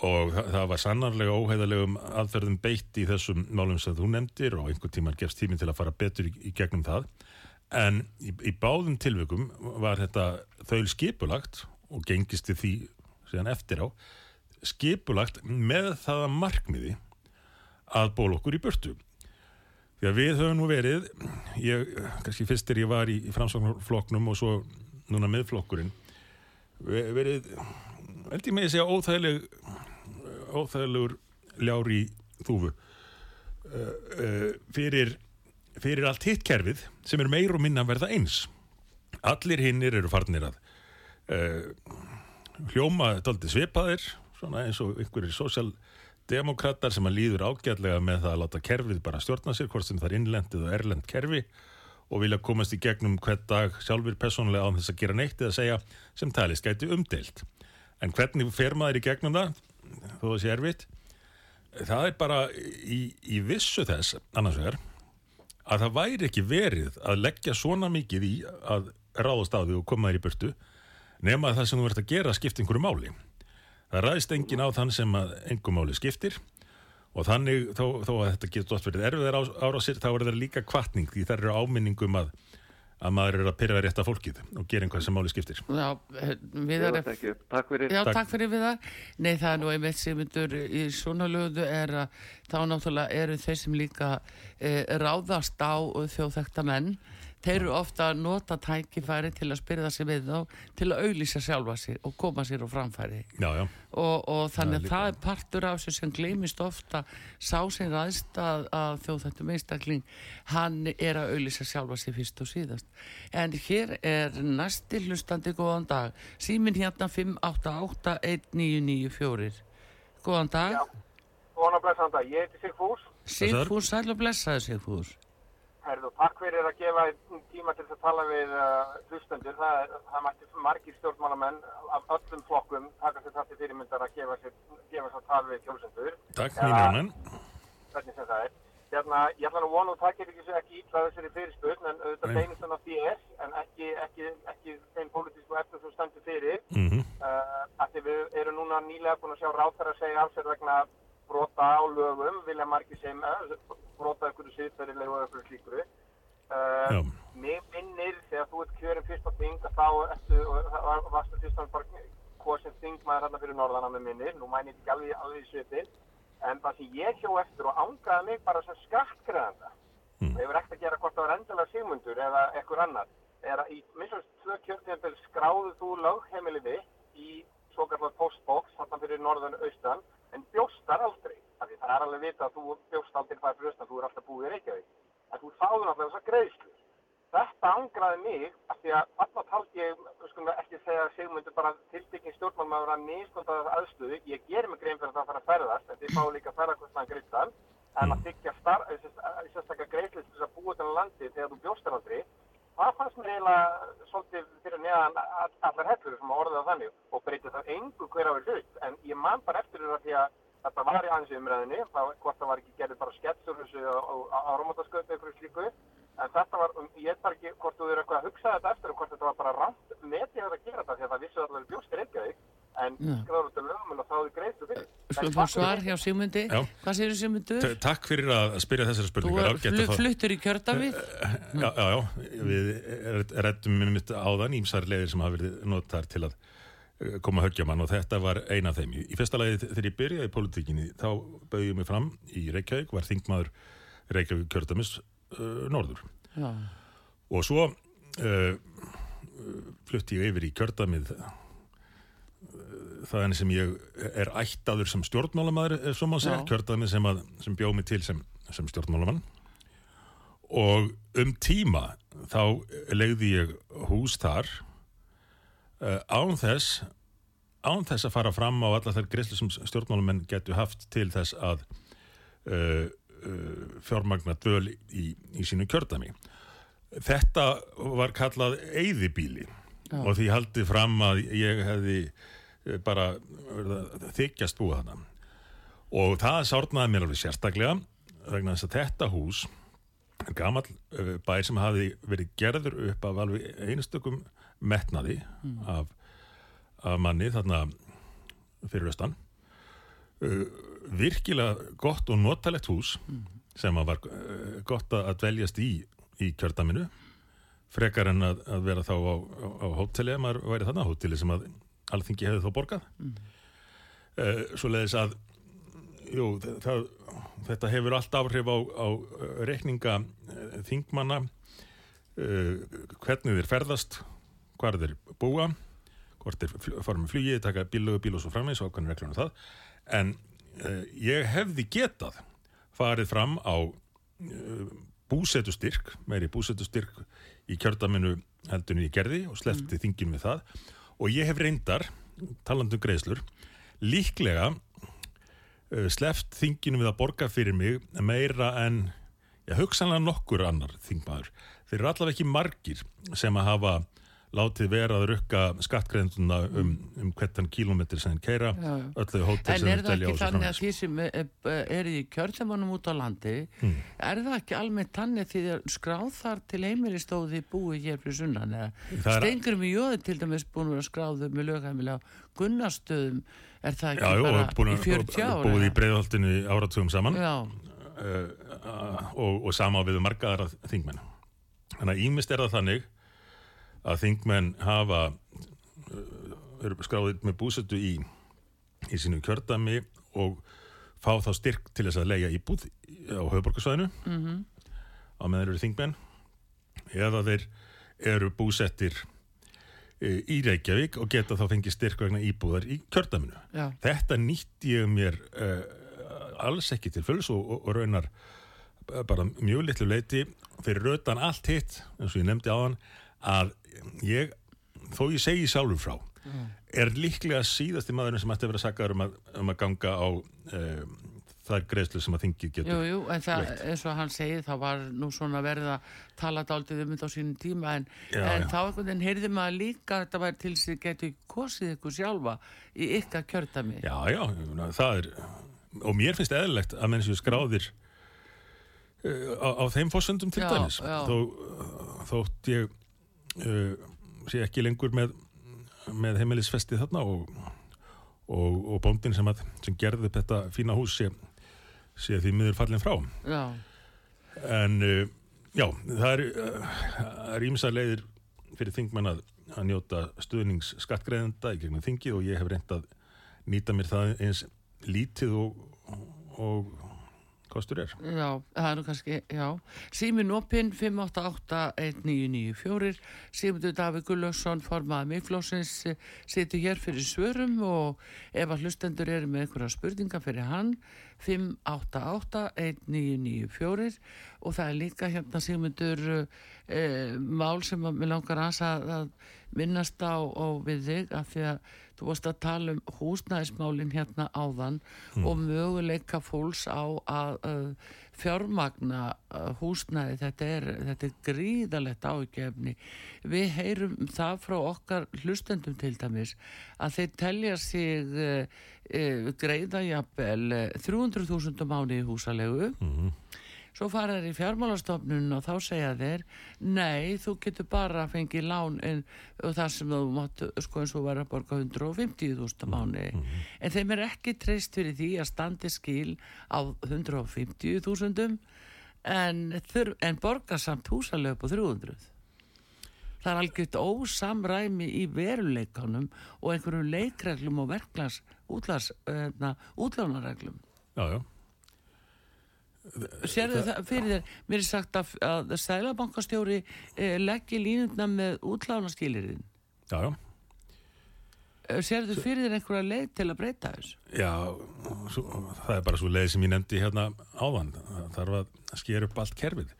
Og það, það var sannarlega óheðalegum aðferðum beitt í þessum málum sem þú nefndir og einhvern tíman gefst tíminn til að fara betur í, í gegnum það. En í, í báðum tilvikum var þetta þaul skipulagt og gengist til því eftir á skipulagt með það að markmiði að ból okkur í burtu. Því að við höfum nú verið ég, kannski fyrst er ég var í, í framsvagnarflokknum og svo núna meðflokkurinn ve- verið held ég með að segja óþægileg óþægilegur ljári þúfu. Uh, uh, fyrir, fyrir allt hitt kerfið sem er meir og minna að verða eins. Allir hinnir eru farnir að uh, hljóma daldið svipaðir svona eins og einhverjir sósjaldemokrater sem að líður ágætlega með það að láta kerfið bara stjórna sér hvort sem það er innlendið og erlend kerfi og vilja komast í gegnum hvern dag sjálfur persónulega án þess að gera neitt eða segja sem talist gæti umdeilt. En hvernig fer maður í gegnum það? Þó það sé erfitt. Það er bara í, í vissu þess annars vegar að það væri ekki verið að leggja svona mikið í að ráðast á því og koma þér í burtu nema að það sem þú ert að gera skipti einhverju máli það ræðist engin á þann sem að einhver máli skiptir og þannig þó, þó að þetta getur oft verið erfiðar árásir þá er það líka kvartning því það eru áminningum að, að maður er að pyrra rétt af fólkið og gera einhvað sem máli skiptir Já, eh, Viðar ekki, takk fyrir Já, Takk. takk, fyrir við það. Nei, það er nú einmitt Sigmundur í svona lögðu er að þá náttúrulega eru þeir sem líka e, ráðast á þjóðþekta menn þeir eru ofta að nota tækifæri til að spyrja sig við þá til að auðlýsa sjálfa sig og koma sér á framfæri. Já, já, og, og þannig að líka. það er partur af þessu sem gleymist ofta sá sem ræðst að, að þjóðþættum einstakling hann er að auðlýsa sjálfa sig fyrst og síðast. En hér er næsti hlustandi góðan dag. Símin hérna 5881994 góðan dag. Já, góðan og blessaðan dag. Ég heiti Sigfús. Sigfús, sæl og blessaði Sigfús Herðu, takk fyrir að gefa tíma til að tala við uh, hlustendur. Það, er- það mætti margir stjórnmálamenn af öllum flokkum taka sér það til fyrirmyndar að gefa sér, gefa sér tal við kjósendur. takk mínir menn. Hvernig sem það er. Hérna, ég ætla nú að vona og getur ekki, ekki ítla þessari fyrirspurn en auðvitað beinist hann á DS en ekki, ekki, ekki þeim pólitísku eftir sem stendur fyrir. Mm uh, að því við erum núna nýlega búin að sjá ráþara segja af sér vegna brota á lögum, vilja margir sem brota ykkur síðferðilegu og ykkur slíkuru. Uh, mér minnir þegar þú ert kjörin fyrst á þing að þá ertu, og varstu fyrst og bara kosin þingmaður hérna fyrir norðana með minnir, nú mæni ég ekki alveg, alveg svipin, en það sem ég hjó eftir og ángaði mig bara sem skattgreðanda, Mm. hefur ekkert að gera hvort það var endilega Sigmundur eða ekkur annar, er að í minnst tvö kjörtíðanbel skráðu þú lögheimili þitt í svo kallar postbox, þarna fyrir norðan austan, en bjóstar aldrei. Af því það er alveg vita að þú bjóst aldrei það fyrir austan, þú er alltaf búið í Reykjavík. En þú fáðu náttúrulega þessar greiðslu. Þetta angraði mig af því að þarna taldi ég, skulum ekki segja að Sigmundur bara tiltekkin stjórnmálmaður að misnóta það aðstöðu. Ég gerir mig grein fyrir að það fara að ferðast, en þið fáu líka ferðarkostnaðan greittan. En að þykja star- eh, eh, sérstaklega greiðslu til þess að búa til landi þegar þú bjóstar aldrei, það fannst mér eiginlega svolítið fyrir neðan all- allar hellur sem að orða það þannig og breytið það engu hver á hlut. En ég man bara eftir þetta því að þetta var í í umræðinni, það, hvort það var ekki gerðið bara sketsur þessu á, á, á áramótaskötu eitthvað slíku. En þetta var, ég veit bara ekki hvort þú eru eitthvað að hugsa þetta eftir og hvort þetta var bara rámt metið að gera þetta því að það vissu allir bjóstir Reykjavík en skráður af lögum og þáðu greiðslu fyrir. Skulum En fá svar hjá Sigmundi Já. Hvað séu Sigmundur? T- Takk fyrir að spyrja þessar Þú spurningar. er flu, fá- fluttur í kjördamið Já, já, já, við rettum mitt áðan ímsar leiðir sem hafa verið notar til að eh, koma að höggja mann og þetta var eina af þeim. Í fyrsta lagi þegar ég byrjaði í politíkinni þá bauði ég mig fram í Reykjavík, var þingmaður Reykjavík kjördamis uh, norður Já, og svo uh, flutti ég yfir í kjördamið þaðan sem ég er ættaður sem stjórnmálamæður, má segja, Já. kjördamið sem, sem bjóð mig til sem, sem stjórnmálamann og um tíma þá legði ég hús þar uh, án þess án þess að fara fram á alla þær greiðslu sem stjórnmálamenn getur haft til þess að uh, uh, fjármagna döl í, í sínu kjördami. Þetta var kallað eyðibíli Já. og því haldið fram að ég hefði bara verið að þykjast búið hana. Og það sárnaði mér alveg sérstaklega vegna þess að þetta hús gamall uh, bær sem hafi verið gerður upp af alveg einstökum metnaði af, af manni þarna fyrir austan uh, virkilega gott og notalegt hús sem að var gott að að dveljast í í kjördaminu frekar en að, að vera þá á, á, á hóteli ef maður væri þarna hóteli sem að alþingi hefði þá borgað. Mm. svo leiðis að jú, það, þetta hefur allt áhrif á, á uh, reikninga uh, þingmanna uh, hvernig þeir ferðast hvar þeir búa hvort þeir fara með flugi, taka bílögu bíl og svo framvegis og ákveðin reglunum það. En uh, ég hefði getað farið fram á uh, búsetustyrk meiri búsetustyrk í kjördaminu heldunni í gerði og slefti þingin við það og ég hef reyndar talandum greiðslur líklega uh, sleft þinginu við að borga fyrir mig meira en ég hugsanlega nokkur annar þingmaður. Þeir eru allavega ekki margir sem að hafa látið vera að rukka skattgreðenduna um, um hvertan kílómetri sem þeir keira, öllu En sem er þeir það dvelja á ekki og svo þannig að því sem er, er í kjörðamanum út á landi, Hmm. er það ekki almennt þannig því að skráð þar til heimilistóði búið hér fyrir sunnan Það er- stengurum í jóði til dæmis búin að vera skráðu með lögheimili á Gunnarstöðum, er það ekki Já, bara búin í að 40 ára? búið í breiðholtinu áratugum saman Já, uh, og, og sama við marga aðra þingmenn. Þannig að ímist er það þannig að þingmenn hafa uh, eru skráðið með búsettu í, í sínu kjördami og fá þá styrk til þess að leia íbúð á höfuborgarsvæðinu mhm, á meðan eru þingmenn. Eða þeir eru búsettir e, í Reykjavík og geta þá fengið styrk vegna íbúðar í kjördaminu. Já, Þetta nýtt ég mér uh, alls ekki til fulls og, og, og raunar bara mjög litlu leiti fyrir rautan allt hitt, eins og ég nefndi á hann, að ég, þó ég segi sjálfur frá, er líklega síðasti maðurinn sem ætti að vera sakkaður um, um að ganga á um, þær greiðslu sem að þingið getur. jú, jú, en það, veitt. eins og hann segir, það var nú svona verið að tala dálítið um þetta á sínum tíma, en, Já, en já. þá einhvern veginn heyrði maður líka að þetta væri til þess að getur kosið ykkur sjálfa í ykkar kjördami. Já, já, það er, og mér finnst eðlilegt að menn séu skráðir uh, á, á þeim fórsöndum til Já, dæmis. Þó, þótt ég uh, sé ekki lengur með, með heimilisfesti þarna og, og, og bóndin sem, að, sem gerði upp þetta fína hús sé, sé því miður fallin frá. Já, En uh, já, það er, uh, ímsa leiðir fyrir þingmenn að, að njóta stuðnings skattgreðenda í gegnum þingið og ég hef reynd að nýta mér það eins lítið og, og kostur er. Já, það er nú kannski, já. Símin opinn 588-1994. Sigmundur Davík Gullarsson, formaði miðflósins, situr hér fyrir svörum og ef að hlustendur eru með einhverja spurninga fyrir hann, 588-1994 og það er líka hérna Sigmundur eh, mál sem mér langar að, að minnast á, á við þig af því að þú varst að tala um húsnæðismálin hérna áðan og möguleika fólks á að, að fjármagna uh, húsnæði. Þetta er, þetta er gríðalegt ágefni við heyrum það frá okkar hlustendum til dæmis að þeir telja sig uh, uh, greiða jafnvel uh, 300.000 mánu í húsalegu Svo fara þeir í fjármálastofnun og þá segja þeir, nei, þú getur bara fengið lán en, og þar sem þú mátt, sko eins og vera að borga 150.000 mánu. En þeim er ekki treyst fyrir því að standi skil á 150.000 en, en borga samt húsalegu på 300. Það er algjört ósamræmi í veruleikanum og einhverjum leikreglum og útlas, uh, útlánareglum. Já, já. Sérðu það fyrir þér, mér er sagt að, að Sælabankastjóri eh, leggji línundna með útlánaskýlirinn. Já, já. Sérðu fyrir þér einhverja leið til að breyta þessu? Já, svo, það er bara svo leið sem ég nefndi hérna áðan. Það þarf að skera upp allt kerfið.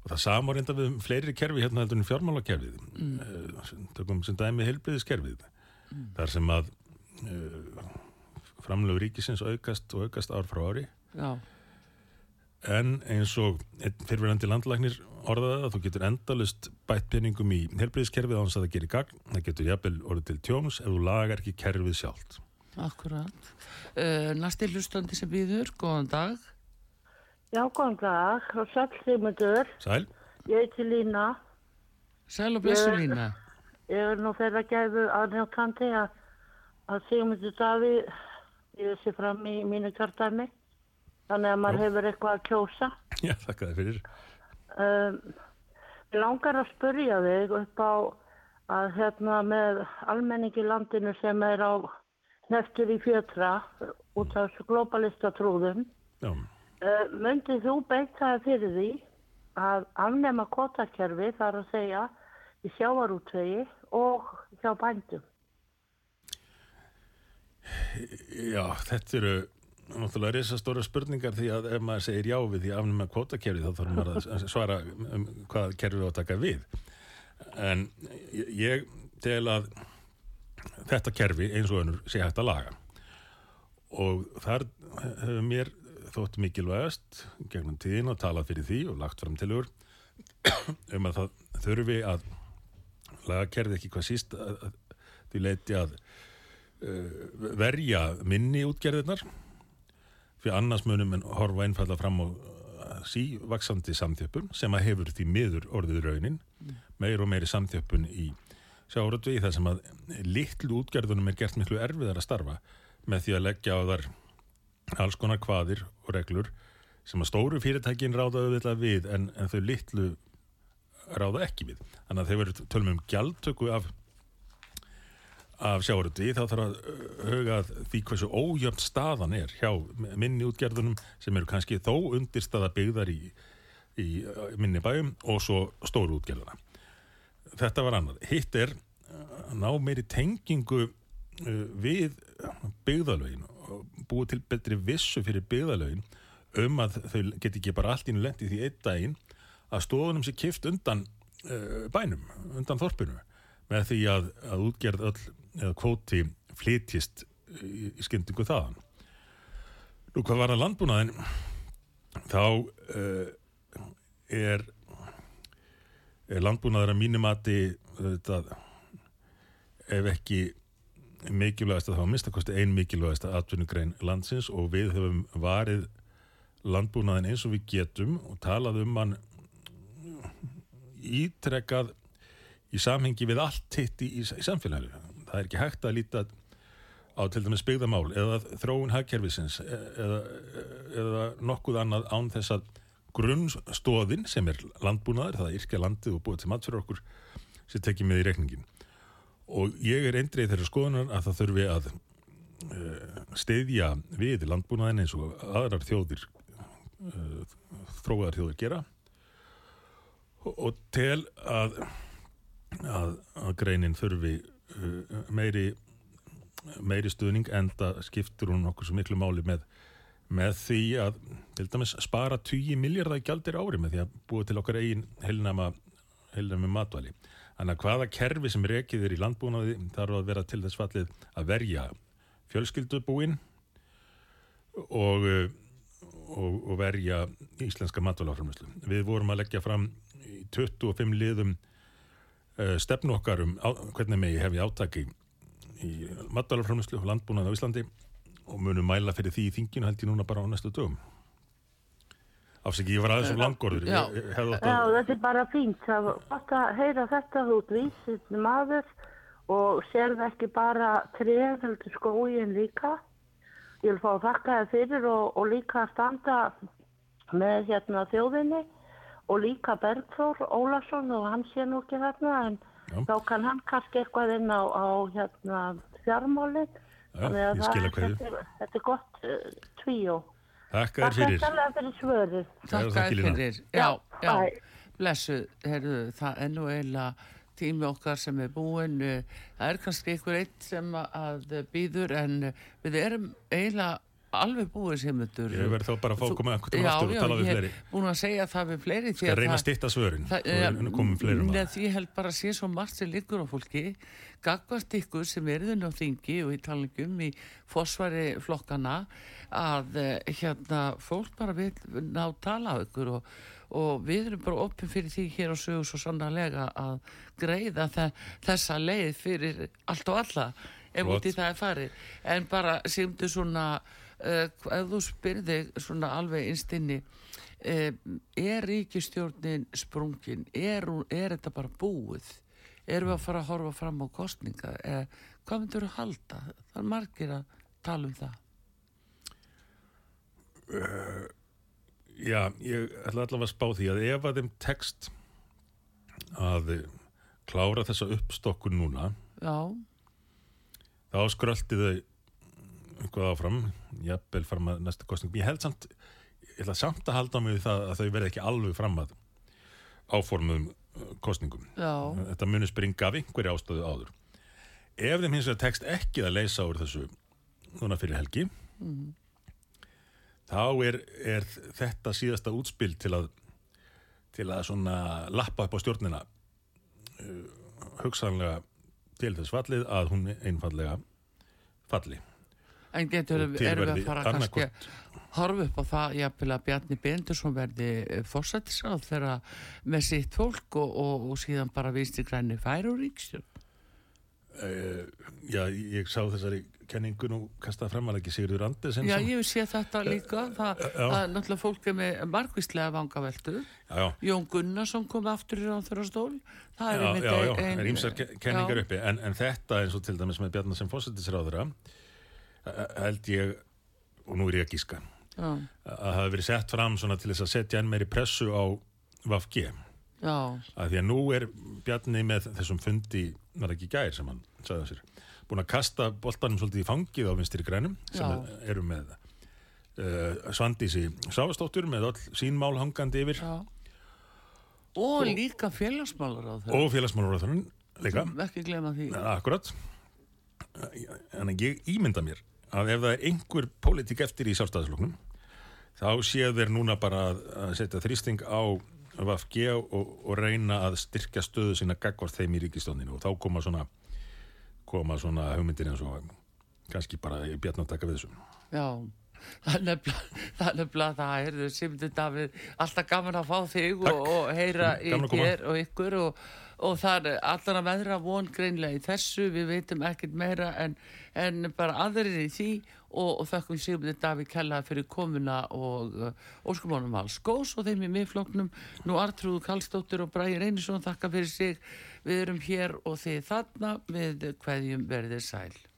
Og það samar reynda við um fleiri kerfi hérna heldur en fjármálakerfið. Mm. Tökum sem dæmi heilbriðiskerfið. Þar sem að uh, framlög ríkisins aukast og aukast ár frá ári. Já, En eins og einn fyrirverandi landlæknir orðaði það, þú getur endalust bætt peningum í helbriðiskerfið á hans að það gerir gagn. Það getur jafnvel orðið til tjóns ef þú lagar ekki kerfið sjálft. akkurat. Uh, næsti hlustandi sem býður, góðan dag. Já, góðan dag og sæll Sigmundur. Sæl? Ég heiti Lína. Sæl og blessu lína. Ég er nú þeirra gæfu aðnjókandi að, að Sigmundur Daví ég sé fram í mínu kjördæmi. Þannig að maður Já. hefur eitthvað að kjósa. Já, þakka þér fyrir. Um, langar að spurja þig upp á að hérna með almenningi landinu sem er á neftur í fjötra út af þessu globalistatrúðum. Já, Uh, Möndið þú beita það fyrir því að afnema kvotakerfi þar að segja í sjávarútvegi og hjá bændum? já þetta eru náttúrulega risastóra spurningar því að ef maður segir já við því afnum að kvótakerfi þá þarf maður að svara um hvað kerfi á að taka við. En ég- tel að þetta kerfi eins og önnur sé hægt að laga. Og þar hefur mér þótt mikilvægast gegnum tíðin og talað fyrir því og lagt fram tilugur um að það þurfi að laga kerfi ekki hvað síst að, að því leiti að uh, verja minni útgerðirnar fyrir annars munum en horfa einfalla fram á uh, sívaksandi samþjöppun sem að hefur því miður orðið raunin meir og meiri samþjöppun í sjáratvegi þar sem að litlu útgerðunum er gert miklu erfiðar að starfa með því að leggja á þar alls konar kvaðir og reglur sem að stóru fyrirtækin ráða auðvitað við en, en þau litlu ráða ekki við. Þannig að þegar við tölum um gjaldtöku af af sjávarúti þá þarf að uh, huga því hversu ójöfn staðan er hjá minni útgerðunum sem eru kannski þó undirstaða byggðar í í uh, minni bæjum og svo stóru útgerðana. Þetta var annað. Hitt er að ná meiri tengingu uh, við byggðalögin og búið til betri vissu fyrir byggðalögin um að þau geti ekki bara allt í lendi því einn daginn að stofunum sé kift undan uh, bænum, undan þorpinu með því að, að útgerð öll eða kvóti flytjist í, í skyndingu þaðan. Nú hvað var að landbúnaðin þá uh, er, er landbúnaður að mínumati ef ekki mikilvægast að það var minnstakosti ein mikilvægast að atvinnugrein landsins og við höfum varið landbúnaðin eins og við getum og talað um hann ítrekkað í samhengi við allt hitt í, í, í samfélaginu. Það er ekki hægt að líta á til dæmis byggðamál eða þróun hagkerfisins e- eða, eða nokkuð annað án þess að grunnstóðin sem er landbúnaður, það er yrkja landið og búið til mat fyrir okkur sem tekið með í reikningin. Og ég er eindreið þeirra skoðunar að það þurfi að uh, steyðja við landbúnaðin eins og aðrar þjóðir þróaðar þjóðir gera og, tel að, að, að greinin þurfi meiri meiri stuðning en það skiptur hún okkur svo miklu máli með, með því að til dæmis spara 20 miljardar gjaldir ári með því að búa til okkar eigin heilnama, heilnama matvæli. Þannig að hvaða kerfi sem rekið er í landbúnaði þarf að vera til þess fallið að verja fjölskyldubúin og, og, og verja íslenska matvælaframlöslu. Við vorum að leggja fram í 25 liðum uh, stefnu okkar um á, hvernig megi hefði átaki í matalaframlöslu og landbúnaði á Íslandi og munum mæla fyrir því í þinginu held ég núna bara á næstu dögum afsaki, ég var aðeins og langorður Já. ég, ég Já, þetta er bara fínt. Það var gott að heyra þetta ert vísitt maður og sérð ekki bara tref heldur skóin líka. Ég vil fá að þakka þér fyrir og, og líka að standa með hérna þjóðinni og líka Bergþór Ólason og hann sé nú ekki þarna en Já. þá kann hann kannski eitthvað inn á, á hérna fjármálinn. Já, Þannig að að. Þetta, er- þetta er gott uh, tvíó. Þakka þér Takk fyrir fyrir. fyrir Þakka þakkir, þér fyrir. Já, já. Blessu, heyrðu, það er nú eiginlega tími okkar sem er búinn. eh, Það er kannski einhver eitt sem að býður en við erum eiginlega alveg búið sem þetta. Ég verð þá bara að fá að koma einhvern tímann aftur og tala við Já, fleiri. já, ég er búin að segja það við fleiri. Skal reyna að stytta svörin við ég held bara að sé svo margt sem liggur á fólki gagvart ykkur sem erðin á þingi og í talningum í fósværi flokkana að eh, hérna fólk bara vil ná tala á ykkur og, og við erum bara opin fyrir því hér á sögu svo sannarlega að greiða þe þessa leið fyrir allt og alla ef út í það er farið en bara símdu svona ef þú spyrði svona alveg innstinni uh, er ríkistjórnin sprungin? Er, er þetta bara búið? Erum við að fara að horfa fram á kostninga uh, hvað myndur þú halda? Það er margir að tala um það. Já, ég ætla allavega að spá því að ef að þeim tekst að klára þessa uppstokkun núna já, þá skröldi þau eitthvað áfram jafnvel fram að næsta kostning ég held samt, ég ætla samt að halda mig við það að þau verði ekki alveg fram að áformuðum uh, kostningum já, þetta muni springa af einhverju ástöðu áður. Ef þeim hins vegar tekst ekki að leysa úr þessu núna fyrir helgi þá er, er þetta síðasta útspil til að til að svona lappa upp á stjórnina uh, hugsanlega til þess fallið að hún einfallega falli en getur Og verði að fara kannski horfa upp á það jafnvel að Bjarni Bendursson verði fórsættisáð þegar með sitt fólk og, og, og síðan bara vinstri græni færi úr ríkstjórn uh, Já, ég sá þessari kenningu nú kastað fram að ekki Sigurður Andersen Já, ég séð þetta líka. Það, það er náttúrulega fólk er með margvíslega vangaveltu. Jón Gunnarsson kom aftur í. Það er já, já, já, ein- er ímsar ke- kenningar uppi en, en þetta eins og til dæmis með Bjarnar sem fósættisráðura held ég og nú er ég að gíska Já, að hafi verið sett fram til þess að setja enn meiri pressu á VFG að því að nú er Bjarni með þessum fundi, var ekki í gær sem hann sagði á sér, búin að kasta boltanum svolítið í fangið á vinstri grænum sem Já. eru með uh, Svandísi Sáastóttur með all sín mál hangandi yfir. Já, og líka félagsmálar á það og félagsmálaráðurinn líka, ekki glema því. Akkurat. En ég ímynda mér að ef það er einhver pólitík eftir í sjálfstæðisloknum þá séu þeir núna bara að að setja þrýsting á VFG og, og reyna að styrkja stöðu sína gagvart þeim í ríkistóndinu og þá koma svona koma svona hugmyndir eins og kannski bara bjarn að taka við þessu. Já, er nefnilega það er er Sigmundur Davíð alltaf gaman að fá þig og, og heyra í að þér og ykkur og, og það er allan að veðra von greinlega í þessu, við veitum ekkert meira en, en bara aðrir í því. Og, og þakkum Sigmundur Davíð kella fyrir komuna og uh, óskum honum alls góðs og þeim í miðfloknum nú Artrúð Kallstóttir og Bræði Reynisson þakka fyrir sig, við erum hér og þið þarna. Við hverjum verðið sæl